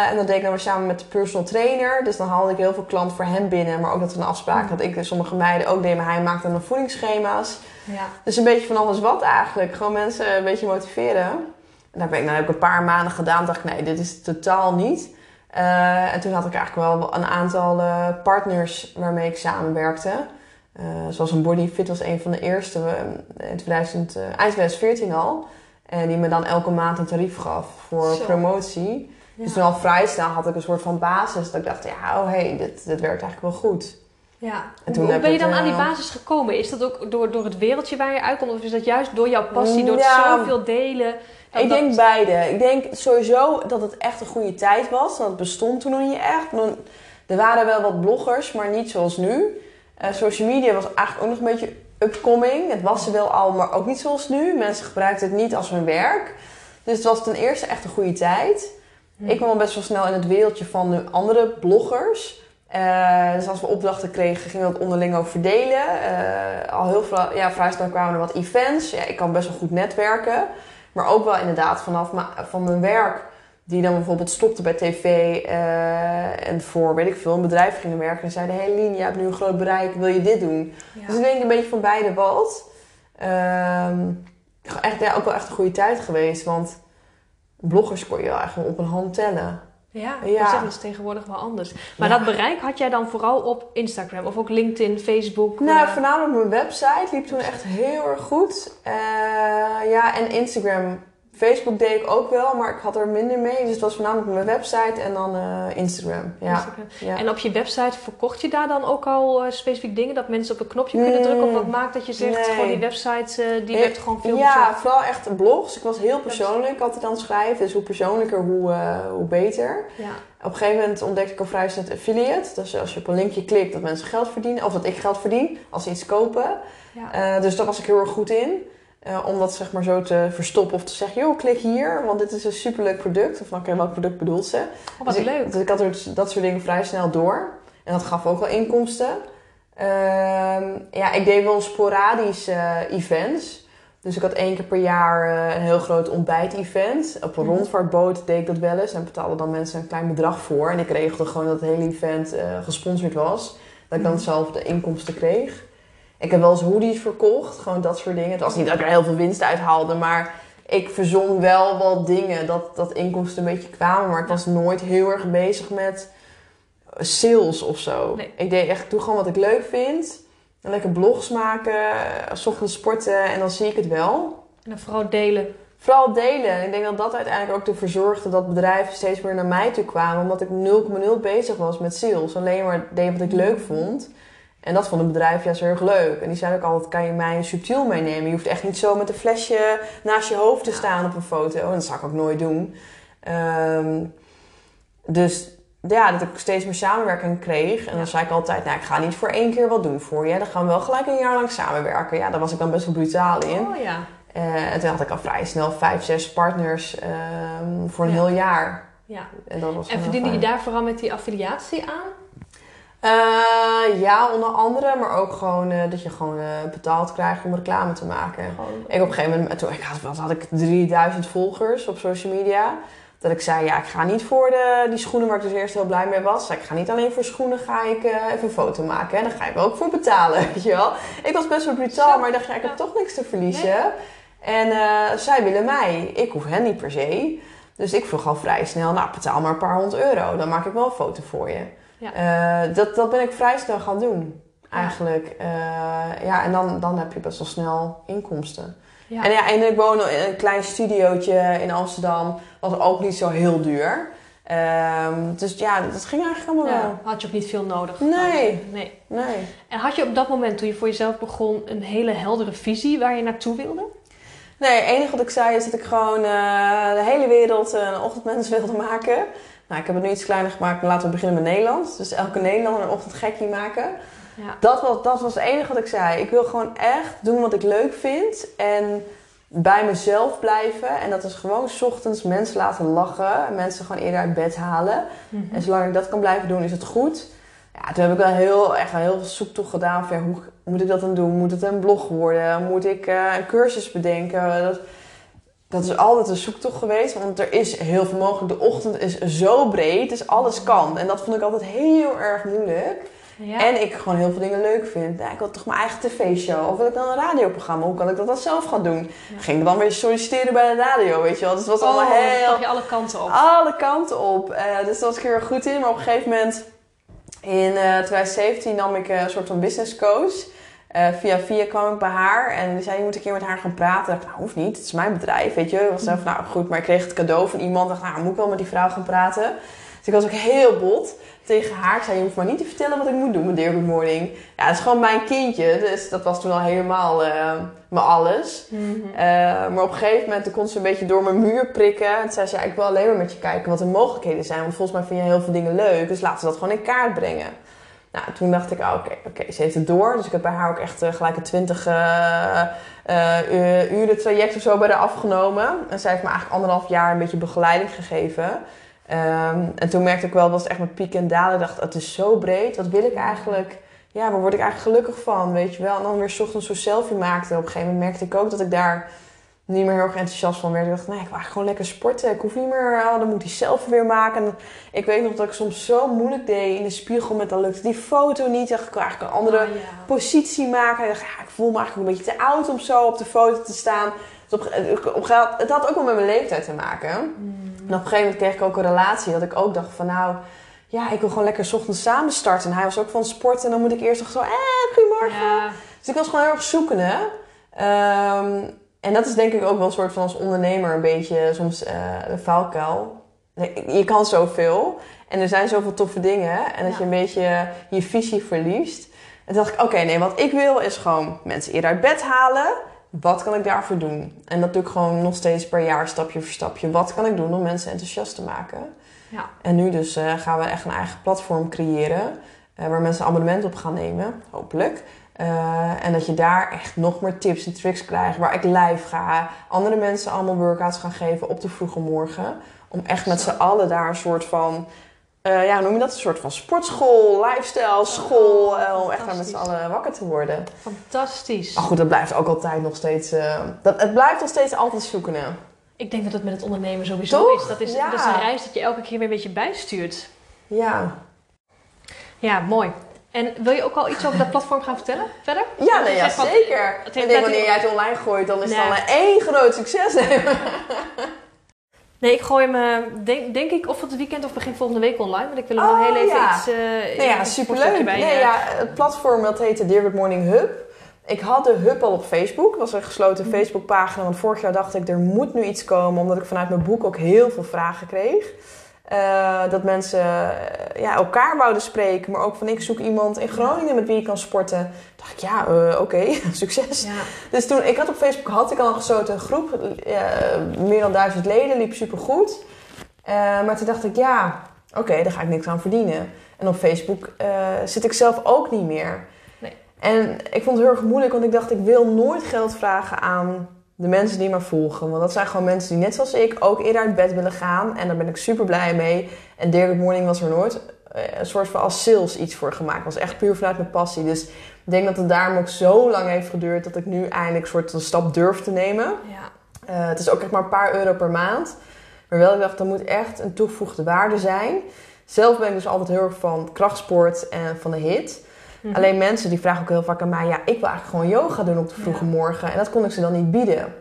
En dat deed ik dan weer samen met de personal trainer. Dus dan haalde ik heel veel klanten voor hem binnen. Maar ook dat we een afspraak dat ik en sommige meiden ook deden. Maar hij maakte dan voedingsschema's. Ja. Dus een beetje van alles wat eigenlijk. Gewoon mensen een beetje motiveren. En daar ben ik, nou, ik een paar maanden gedaan. dacht ik, nee, dit is het totaal niet. Eh, en toen had ik eigenlijk wel een aantal eh, partners waarmee ik samenwerkte. Eh, zoals een Body Fit was een van de eerste in 2000, eind 2014 al. En die me dan elke maand een tarief gaf voor Zo. promotie. Ja. Dus toen al vrij snel had ik een soort van basis. Dat ik dacht, ja, oh hey, dit, dit werkt eigenlijk wel goed. Ja. En toen Hoe ben je dan aan die eh, basis gekomen? Is dat ook door, door het wereldje waar je uitkomt? Of is dat juist door jouw passie, door het Ja. zoveel delen? dat ik dat- denk beide. Ik denk sowieso dat het echt een goede tijd was. Want het bestond toen nog niet echt. Er waren wel wat bloggers, maar niet zoals nu. Eh, social media was eigenlijk ook nog een beetje upcoming. Het was er wel al, maar ook niet zoals nu. Mensen gebruikten het niet als hun werk. Dus het was ten eerste echt een goede tijd. Hm. Ik kwam al best wel snel in het wereldje van de andere bloggers. Eh, dus als we opdrachten kregen, gingen we dat onderling ook verdelen. Eh, al heel veel, ja, vrij snel kwamen er wat events. Ja, ik kan best wel goed netwerken. Maar ook wel inderdaad vanaf van mijn werk. Die dan bijvoorbeeld stopte bij tv eh, en voor, weet ik veel, een bedrijf gingen werken. En zeiden, hey Lien, je hebt nu een groot bereik, wil je dit doen? Ja. Dus ik denk een beetje van beide wat. Ehm, echt, ja, ook wel echt een goede tijd geweest. Want bloggers kon je wel echt op een hand tellen. Ja, Ja. dat is tegenwoordig wel anders. Maar Ja. dat bereik had jij dan vooral op Instagram of ook LinkedIn, Facebook? Nou, eh, voornamelijk mijn website liep toen echt heel erg goed. Eh, ja, en Instagram. Facebook deed ik ook wel, maar ik had er minder mee. Dus het was voornamelijk mijn website en dan eh, Instagram. Ja. Instagram. ja. En op je website verkocht je daar dan ook al eh, specifiek dingen? Dat mensen op een knopje kunnen Mm, drukken? Of wat maakt dat je zegt, nee. gewoon die website eh, die werd gewoon veel Ja, bezocht? vooral echt blogs. Ik was heel persoonlijk altijd aan het schrijven. Dus hoe persoonlijker, hoe, hoe beter. Ja. Op een gegeven moment ontdekte ik al vrij snel affiliate. Dus als je op een linkje klikt, dat mensen geld verdienen. Of dat ik geld verdien als ze iets kopen. Ja. Dus daar was ik heel erg goed in. Eh, om dat zeg maar zo te verstoppen of te zeggen, joh, klik hier, want dit is een superleuk product. Of dan oké, welk product bedoelt ze? Oh, wat dus leuk. Ik, dus ik had er dat soort dingen vrij snel door. En dat gaf ook wel inkomsten. Ehm, ja, ik deed wel sporadisch eh, events. Dus ik had één keer per jaar eh, een heel groot ontbijt-event. Op een Mhm. rondvaartboot deed ik dat wel eens. En betaalden dan mensen een klein bedrag voor. En ik regelde gewoon dat het hele event gesponsord was. Dat ik dan Mhm. zelf de inkomsten kreeg. Ik heb wel eens hoodies verkocht. Gewoon dat soort dingen. Het was niet dat ik er heel veel winst uit haalde. Maar ik verzon wel wat dingen. Dat, dat inkomsten een beetje kwamen. Maar ik was nooit heel erg bezig met sales of zo. Nee. Ik deed echt, doe gewoon wat ik leuk vind. En lekker blogs maken. eh, 's ochtends sporten. En dan zie ik het wel. En dan vooral delen. Vooral delen. Ik denk dat dat uiteindelijk ook ervoor zorgde dat bedrijven steeds meer naar mij toe kwamen. Omdat ik 0,0 bezig was met sales. Alleen maar deed wat ik leuk vond. En dat vond een bedrijf juist heel erg leuk. En die zei ook altijd, kan je mij subtiel meenemen? Je hoeft echt niet zo met een flesje naast je hoofd te staan op een foto. En dat zou ik ook nooit doen. Ehm, dus ja, dat ik steeds meer samenwerking kreeg. En dan zei ik altijd, nou, ik ga niet voor één keer wat doen voor je. Dan gaan we wel gelijk een jaar lang samenwerken. Ja, daar was ik dan best wel brutaal in. Oh ja. Eh, en toen had ik al vrij snel vijf, zes partners ehm, voor een Ja. heel jaar. ja. En, dat was En verdiende je daar vooral met die affiliatie aan? Uh, ja, onder andere, maar ook gewoon uh, dat je gewoon uh, betaald krijgt om reclame te maken. Gewoon. Ik op een gegeven moment, toen ik had, wat had ik 3000 volgers op social media. Dat ik zei, ja, ik ga niet voor de, die schoenen waar ik dus eerst heel blij mee was. Ik ga niet alleen voor schoenen, ga ik even een foto maken. En daar ga ik wel ook voor betalen, weet je wel. Ik was best wel brutaal, maar ik dacht, ja, ik heb toch niks te verliezen. En zij willen mij. Ik hoef hen niet per se. Dus ik vroeg al vrij snel, nou, betaal maar een paar honderd euro. Dan maak ik wel een foto voor je. Ja. Uh, dat, dat ben ik vrij snel gaan doen, eigenlijk. Ja, uh, ja en dan, dan heb je best wel snel inkomsten. Ja. En ja, en ik woon in een klein studiootje in Amsterdam. Was ook niet zo heel duur. Um, dus ja, dat ging eigenlijk allemaal wel. Had je ook niet veel nodig? Nee. nee. nee. En had je op dat moment, toen je voor jezelf begon, een hele heldere visie waar je naartoe wilde? Nee, het enige wat ik zei is dat ik gewoon uh, de hele wereld een ochtendmens wilde maken. Nou, ik heb het nu iets kleiner gemaakt, maar laten we beginnen met Nederlands. Dus elke Nederlander een ochtendgekkie maken. Ja. Dat, was, dat was het enige wat ik zei. Ik wil gewoon echt doen wat ik leuk vind. En bij mezelf blijven. En dat is gewoon s ochtends mensen laten lachen. En mensen gewoon eerder uit bed halen. Mhm. En zolang ik dat kan blijven doen, is het goed. Ja, toen heb ik wel heel, echt heel veel zoektocht gedaan. Van, hoe moet ik dat dan doen? Moet het een blog worden? Moet ik uh, een cursus bedenken? Dat, dat is altijd een zoektocht geweest. Want er is heel veel mogelijk. De ochtend is zo breed, dus alles kan. En dat vond ik altijd heel erg moeilijk. Ja. En ik gewoon heel veel dingen leuk vind. Ja, ik wil toch mijn eigen tv-show. Of wil ik dan een radioprogramma? Hoe kan ik dat dan zelf gaan doen? Ja. Ging ik dan weer solliciteren bij de radio, weet je wel. Dus het was oh, allemaal heel... je alle kanten op. Alle kanten op. Uh, dus daar was ik heel goed in. Maar op een gegeven moment... In uh, eh, 2017 nam ik een soort van business coach. Uh, via via kwam ik bij haar en die zei: Je moet een keer met haar gaan praten. Ik dacht: Nou, hoeft niet, het is mijn bedrijf, weet je. Ik was zelf, nou goed, maar ik kreeg het cadeau van iemand. Ik dacht: Nou, moet ik wel met die vrouw gaan praten? Dus ik was ook heel bot tegen haar. Ik zei: Je hoeft maar niet te vertellen wat ik moet doen met Dear Good Morning. Ja, het is gewoon mijn kindje, dus dat was toen al helemaal uh, mijn alles. Mm -hmm. uh, maar op een gegeven moment kon ze een beetje door mijn muur prikken. En zei ze: ja, Ik wil alleen maar met je kijken wat de mogelijkheden zijn. Want volgens mij vind je heel veel dingen leuk, dus laten we dat gewoon in kaart brengen. Nou, toen dacht ik, oh, oké, oké, ze heeft het door. Dus ik heb bij haar ook echt uh, gelijk een 20 uh, uh, uren traject of zo bij haar afgenomen. En zij heeft me eigenlijk anderhalf jaar een beetje begeleiding gegeven. Um, en toen merkte ik wel, was het echt met pieken en dalen. Ik dacht, het is zo breed. Wat wil ik eigenlijk? Ja, waar word ik eigenlijk gelukkig van, weet je wel? En dan weer ochtends zo selfie maakte. Op een gegeven moment merkte ik ook dat ik daar niet meer heel erg enthousiast van werd. Ik dacht, nee, ik wil eigenlijk gewoon lekker sporten. Ik hoef niet meer, oh, dan moet hij zelf weer maken. En ik weet nog dat ik soms zo moeilijk deed in de spiegel met dan lukte die foto niet. dacht, ik wil eigenlijk een andere oh, positie maken. Ik dacht, ja, ik voel me eigenlijk een beetje te oud om zo op de foto te staan. Dus op, op, het had ook wel met mijn leeftijd te maken. Mm. En op een gegeven moment kreeg ik ook een relatie dat ik ook dacht van nou... Ja, ik wil gewoon lekker s ochtends samen starten. En hij was ook van sport en dan moet ik eerst nog zo... Eh, goedemorgen. Ja. Dus ik was gewoon heel erg zoekende. Um, en dat is denk ik ook wel een soort van als ondernemer een beetje soms uh, een valkuil. Je kan zoveel en er zijn zoveel toffe dingen. En dat je een beetje je visie verliest. En toen dacht ik, oké, nee, wat ik wil is gewoon mensen eerder uit bed halen. Wat kan ik daarvoor doen? En dat doe ik gewoon nog steeds per jaar, stapje voor stapje. Wat kan ik doen om mensen enthousiast te maken? Ja. En nu dus uh, gaan we echt een eigen platform creëren. Uh, waar mensen abonnement op gaan nemen, hopelijk. Uh, en dat je daar echt nog meer tips en tricks krijgt. Waar ik live ga. Andere mensen allemaal workouts gaan geven op de vroege morgen. Om echt met z'n allen daar een soort van... Uh, ja, noem je dat? Een soort van sportschool, lifestyle, school. Oh, om echt daar met z'n allen wakker te worden. Fantastisch. Maar goed, dat blijft ook altijd nog steeds... Dat, het blijft nog steeds altijd zoeken. Hè? Ik denk dat het met het ondernemen sowieso is. Dat is, ja. dat is een reis dat je elke keer weer een beetje bijstuurt. Ja. Ja, mooi. En wil je ook al iets over dat platform gaan vertellen verder? Ja, nee, ja zeker. ik denk wanneer jij het online gooit, dan is het dan één groot succes. nee, ik gooi hem denk, denk ik of het weekend of begin volgende week online. Want ik wil hem oh, heel even iets... Uh, nee, ja, superleuk. Bij, nee, ja, het platform dat heette Dear Good Morning Hub. Ik had de hub al op Facebook. Dat was een gesloten mm Facebookpagina. Want vorig jaar dacht ik, er moet nu iets komen. Omdat ik vanuit mijn boek ook heel veel vragen kreeg. Uh, dat mensen uh, ja, elkaar wouden spreken, maar ook van ik zoek iemand in Groningen met wie je kan sporten. Toen dacht ik, ja, uh, oké, okay, succes. Ja. Dus toen, ik had op Facebook had ik al een gesloten groep, meer dan duizend leden, liep super goed. maar toen dacht ik, ja, oké, okay, daar ga ik niks aan verdienen. En op Facebook zit ik zelf ook niet meer. Nee. En ik vond het heel erg moeilijk, want ik dacht, ik wil nooit geld vragen aan de mensen die me volgen. Want dat zijn gewoon mensen die net zoals ik ook eerder uit bed willen gaan. En daar ben ik super blij mee. En Good Morning was er nooit eh, een soort van als sales iets voor gemaakt. Was echt puur vanuit mijn passie. Dus ik denk dat het daarom ook zo lang heeft geduurd dat ik nu eindelijk een soort een stap durf te nemen. Ja. Eh, het is ook echt maar een paar euro per maand. Maar wel, ik dacht, dat moet echt een toegevoegde waarde zijn. Zelf ben ik dus altijd heel erg van krachtsport en van de hit. Mhm. Alleen mensen die vragen ook heel vaak aan mij... ja, ik wil eigenlijk gewoon yoga doen op de vroege Ja. morgen. En dat kon ik ze dan niet bieden.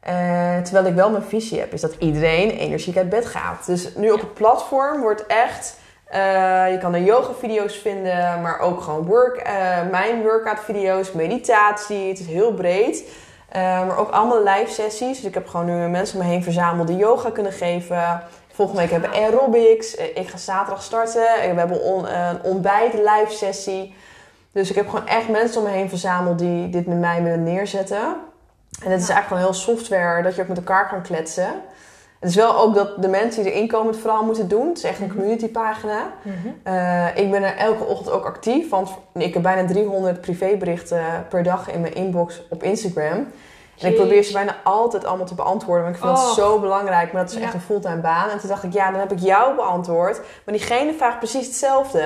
Eh, terwijl ik wel mijn visie heb, is dat iedereen energiek uit bed gaat. Dus nu op het platform wordt echt... eh, je kan er yoga-video's vinden, maar ook gewoon work, eh, mijn workout-video's, meditatie. Het is heel breed. Maar ook allemaal live sessies. Dus ik heb gewoon nu mensen om me heen verzameld die yoga kunnen geven. Volgende week hebben we aerobics. Ik ga zaterdag starten. We hebben on- een ontbijt live sessie. Dus ik heb gewoon echt mensen om me heen verzameld die dit met mij willen neerzetten. En het is eigenlijk gewoon heel software dat je ook met elkaar kan kletsen. Het is wel ook dat de mensen die erin komen het vooral moeten doen. Het is echt een Mhm. communitypagina. Mhm. Eh, ik ben er elke ochtend ook actief, want ik heb bijna 300 privéberichten per dag in mijn inbox op Instagram. En ik probeer ze bijna altijd allemaal te beantwoorden, want ik vind Oh. het zo belangrijk. Maar dat is echt een fulltime baan. En toen dacht ik, ja, dan heb ik jou beantwoord. Maar diegene vraagt precies hetzelfde.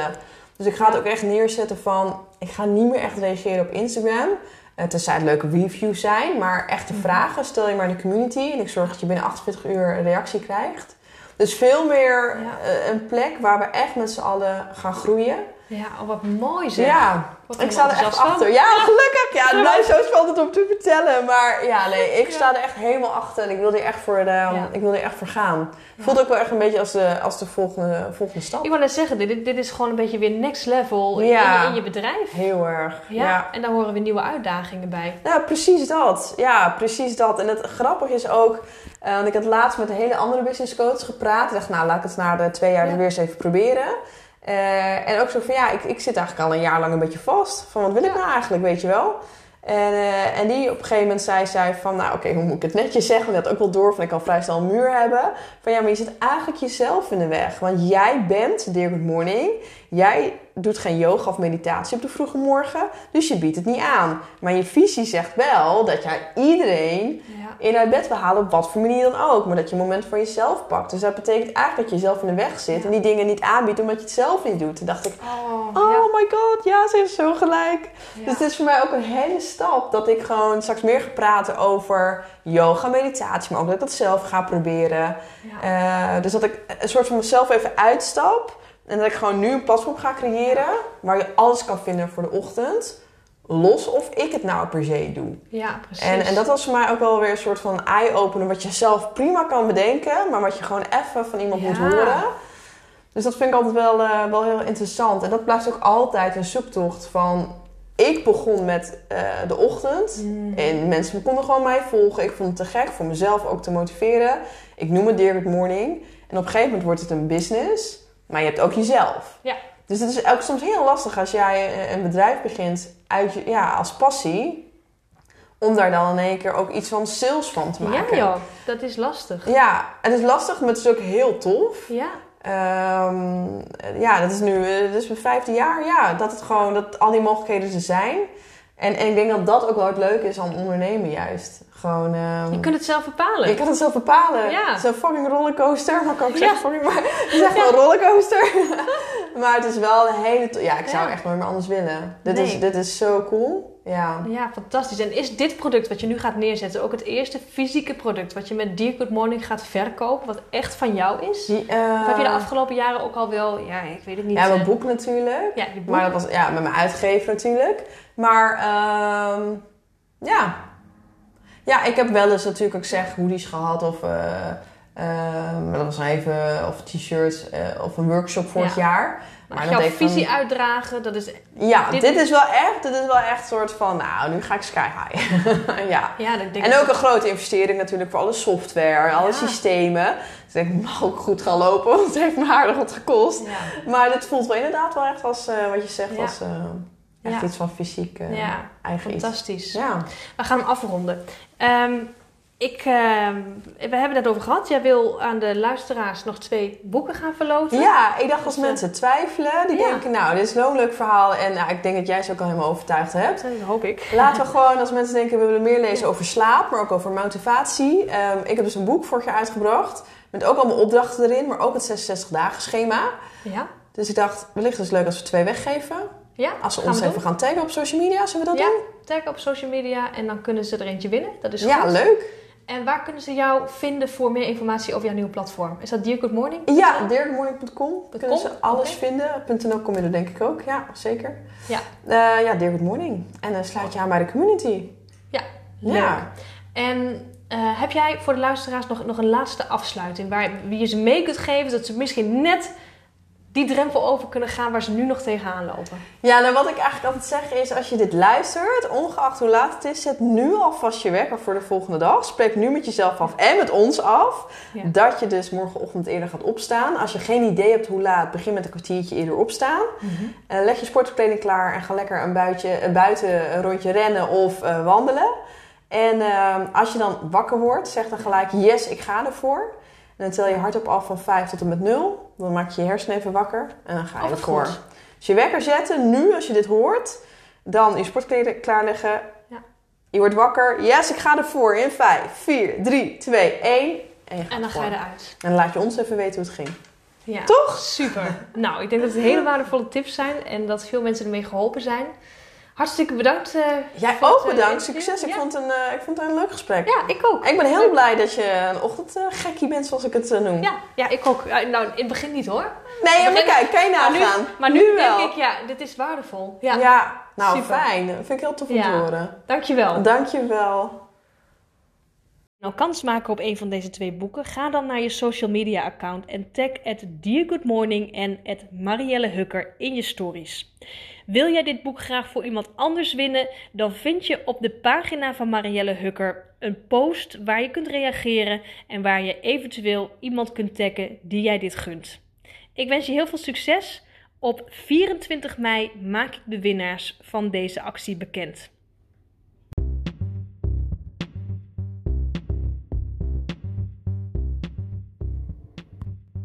Dus ik ga het ook echt neerzetten van, ik ga niet meer echt reageren op Instagram. Uh, tenzij het leuke reviews zijn, maar echte Mhm. vragen stel je maar in de community. En ik zorg dat je binnen 48 uur een reactie krijgt. Dus veel meer Ja. eh, een plek waar we echt met z'n allen gaan groeien. Ja, oh, wat mooi zeg. Ja, Wat ik sta er echt van. achter. Ja, gelukkig. Ja, het blijft zo spannend om te vertellen. Maar ja, nee, ik sta er echt helemaal achter. En ik wil er echt voor, de, Ja. ik wil er echt voor gaan. Voelt ook wel echt een beetje als de, als de volgende, volgende stap. Ik wou net zeggen, dit, dit is gewoon een beetje weer next level in- Ja. in, in je bedrijf. Heel erg. Ja. ja. En daar horen weer nieuwe uitdagingen bij. Ja, precies dat. Ja, precies dat. En het grappige is ook, eh, want ik had laatst met een hele andere business coach gepraat. Ik dacht, nou, laat ik het na de twee jaar Ja. weer eens even proberen. Eh, en ook zo van, ja, ik, ik zit eigenlijk al een jaar lang een beetje vast. Van, wat wil ik nou eigenlijk, weet je wel? En, eh, en die op een gegeven moment zei zij van, nou oké, hoe moet ik het netjes zeggen? Want die had ook wel door van, ik kan vrij snel een muur hebben. Van ja, maar je zit eigenlijk jezelf in de weg. Want jij bent Dear Good Morning. Jij doet geen yoga of meditatie op de vroege morgen. Dus je biedt het niet aan. Maar je visie zegt wel dat jij iedereen Ja. in uit bed wil halen op wat voor manier dan ook. Maar dat je een moment voor jezelf pakt. Dus dat betekent eigenlijk dat je jezelf in de weg zit. Ja. En die dingen niet aanbiedt omdat je het zelf niet doet. Toen dacht ik, Oh, oh ja. my god, ja, ze heeft zo gelijk. Dus het is voor mij ook een hele stap dat ik gewoon straks meer ga praten over yoga, meditatie, maar ook dat ik dat zelf ga proberen. Eh, dus dat ik een soort van mezelf even uitstap en dat ik gewoon nu een platform ga creëren waar je alles kan vinden voor de ochtend. Los of ik het nou per se doe. ja, precies. En, en dat was voor mij ook wel weer een soort van eye-opener wat je zelf prima kan bedenken, maar wat je gewoon even van iemand moet horen. Dus dat vind ik altijd wel, eh, wel heel interessant. En dat blijft ook altijd een zoektocht van... Ik begon met eh, de ochtend. Mm. En mensen konden gewoon mij volgen. Ik vond het te gek voor mezelf ook te motiveren. Ik noem het Dear Good Morning. En op een gegeven moment wordt het een business. Maar je hebt ook jezelf. Ja. Dus het is ook soms heel lastig als jij een bedrijf begint uit ja, als passie. Om daar dan in één keer ook iets van sales van te Ja maken. joh, dat is lastig. Ja, het is lastig, maar het is ook heel tof. Ja. Ehm, ja, dat is nu eh, dat is mijn vijfde jaar. Ja, dat het gewoon, dat al die mogelijkheden er zijn. En, en ik denk dat dat ook wel het leuke is aan ondernemen juist. Gewoon... ehm, Je kunt het zelf bepalen. je kan het zelf bepalen. Ja. Het is een fucking rollercoaster. Maar kan ik Ja. zeggen fucking, maar het is echt wel een rollercoaster. maar het is wel een hele... Ja, ik zou Ja. echt nooit meer anders willen. Dit, Nee. is, dit is zo cool. Ja. Ja, fantastisch. En is dit product wat je nu gaat neerzetten ook het eerste fysieke product wat je met Dear Good Morning gaat verkopen, wat echt van jou is? Die, eh, Of heb je de afgelopen jaren ook al wel, ja, ik weet het niet. Ja, mijn eh, boek natuurlijk. Ja, boek. Maar dat was ja, met mijn uitgever natuurlijk. Maar ehm, ja. Ja, ik heb wel eens natuurlijk ook zeg hoodies gehad of, maar dat was even, of t-shirts of een workshop vorig Ja. jaar. Maar jouw visie uitdragen, dat is, Ja, Dit dit, is- wel echt, dit is wel echt soort van, nou, nu ga ik sky high. ja. ja, dat denk En ook een grote investering natuurlijk voor alle software, alle Ja. systemen. Dus ik mag ook goed gaan lopen, want het heeft me aardig wat gekost. Ja. Maar dit voelt wel inderdaad wel echt als, eh, wat je zegt, Ja. als eh, echt iets van fysiek Ja, eigen iets. fantastisch. Ja. We gaan hem afronden. Ehm, ik, ehm, we hebben het over gehad. Jij wil aan de luisteraars nog twee boeken gaan verloten. ja, ik dacht als Dus, eh, mensen twijfelen, die ja. denken, nou, dit is zo'n leuk verhaal. En nou, ik denk dat jij ze ook al helemaal overtuigd hebt. Dat hoop ik. Laten we gewoon, als mensen denken, we willen meer lezen over slaap, maar ook over motivatie. Ehm, ik heb dus een boek vorig jaar uitgebracht, met ook allemaal opdrachten erin, maar ook het 66 dagen schema. Ja? Dus ik dacht, wellicht is het leuk als we twee weggeven. Ja, Als ze gaan ons we even gaan taggen op social media, zullen we dat Ja, doen? tag op social media en dan kunnen ze er eentje winnen. Dat is Ja, goed. leuk. En waar kunnen ze jou vinden voor meer informatie over jouw nieuwe platform? Is dat Dear Good Morning? Ja, dirkmorning.com. Daar kunnen ze alles Oké. vinden. .nl kom je er denk ik ook. Ja, zeker. Ja. Eh, ja, Dear Good Morning. En dan sluit je aan bij de community. Ja, Ja. En eh, heb jij voor de luisteraars nog, nog een laatste afsluiting waar wie je ze mee kunt geven, dat ze misschien net die drempel over kunnen gaan waar ze nu nog tegenaan lopen? Ja, nou wat ik eigenlijk altijd zeg is, als je dit luistert, ongeacht hoe laat het is, zet nu alvast je wekker voor de volgende dag. Spreek nu met jezelf af en met ons af. Ja. Dat je dus morgenochtend eerder gaat opstaan. Als je geen idee hebt hoe laat, begin met een kwartiertje eerder opstaan. Eh, leg je sportkleding klaar en ga lekker een, buitje, een buiten een rondje rennen of eh, wandelen. En ehm, als je dan wakker wordt, zeg dan gelijk yes, ik ga ervoor. En dan tel je hardop af van 5 tot en met 0. Dan maak je je hersenen even wakker en dan ga je Oh, ervoor. goed. Dus je wekker zetten, nu als je dit hoort. Dan je sportkleding klaarleggen. Ja. Je wordt wakker. Yes, ik ga ervoor in 5, 4, 3, 2, 1. En je gaat En dan ga je eruit. En dan laat je ons even weten hoe het ging. Ja. Toch? Super. Nou, ik denk dat het hele waardevolle tips zijn en dat veel mensen ermee geholpen zijn. Hartstikke bedankt. eh, Jij voor ook het, eh, bedankt. Succes. Ik, Ja. vond een, eh, ik vond het een leuk gesprek. Ja, ik ook. Ik ben heel blij dat je een ochtendgekkie bent, zoals ik het noem. Ja, ja, ik ook. Nou, in het begin niet hoor. Nee, maar Begin- kijk, kan je Maar nu, nagaan. maar nu, wel. denk ik, ja, dit is waardevol. Ja, Ja, nou Super. fijn. Dat vind ik heel tof om te horen. dankjewel. Dankjewel. Nou, kans maken op een van deze twee boeken? Ga dan naar je social media account en tag at Dear Good Morning en at Marielle Hukker in je stories. Wil jij dit boek graag voor iemand anders winnen? Dan vind je op de pagina van Marielle Hukker een post waar je kunt reageren en waar je eventueel iemand kunt taggen die jij dit gunt. Ik wens je heel veel succes. Op 24 mei maak ik de winnaars van deze actie bekend.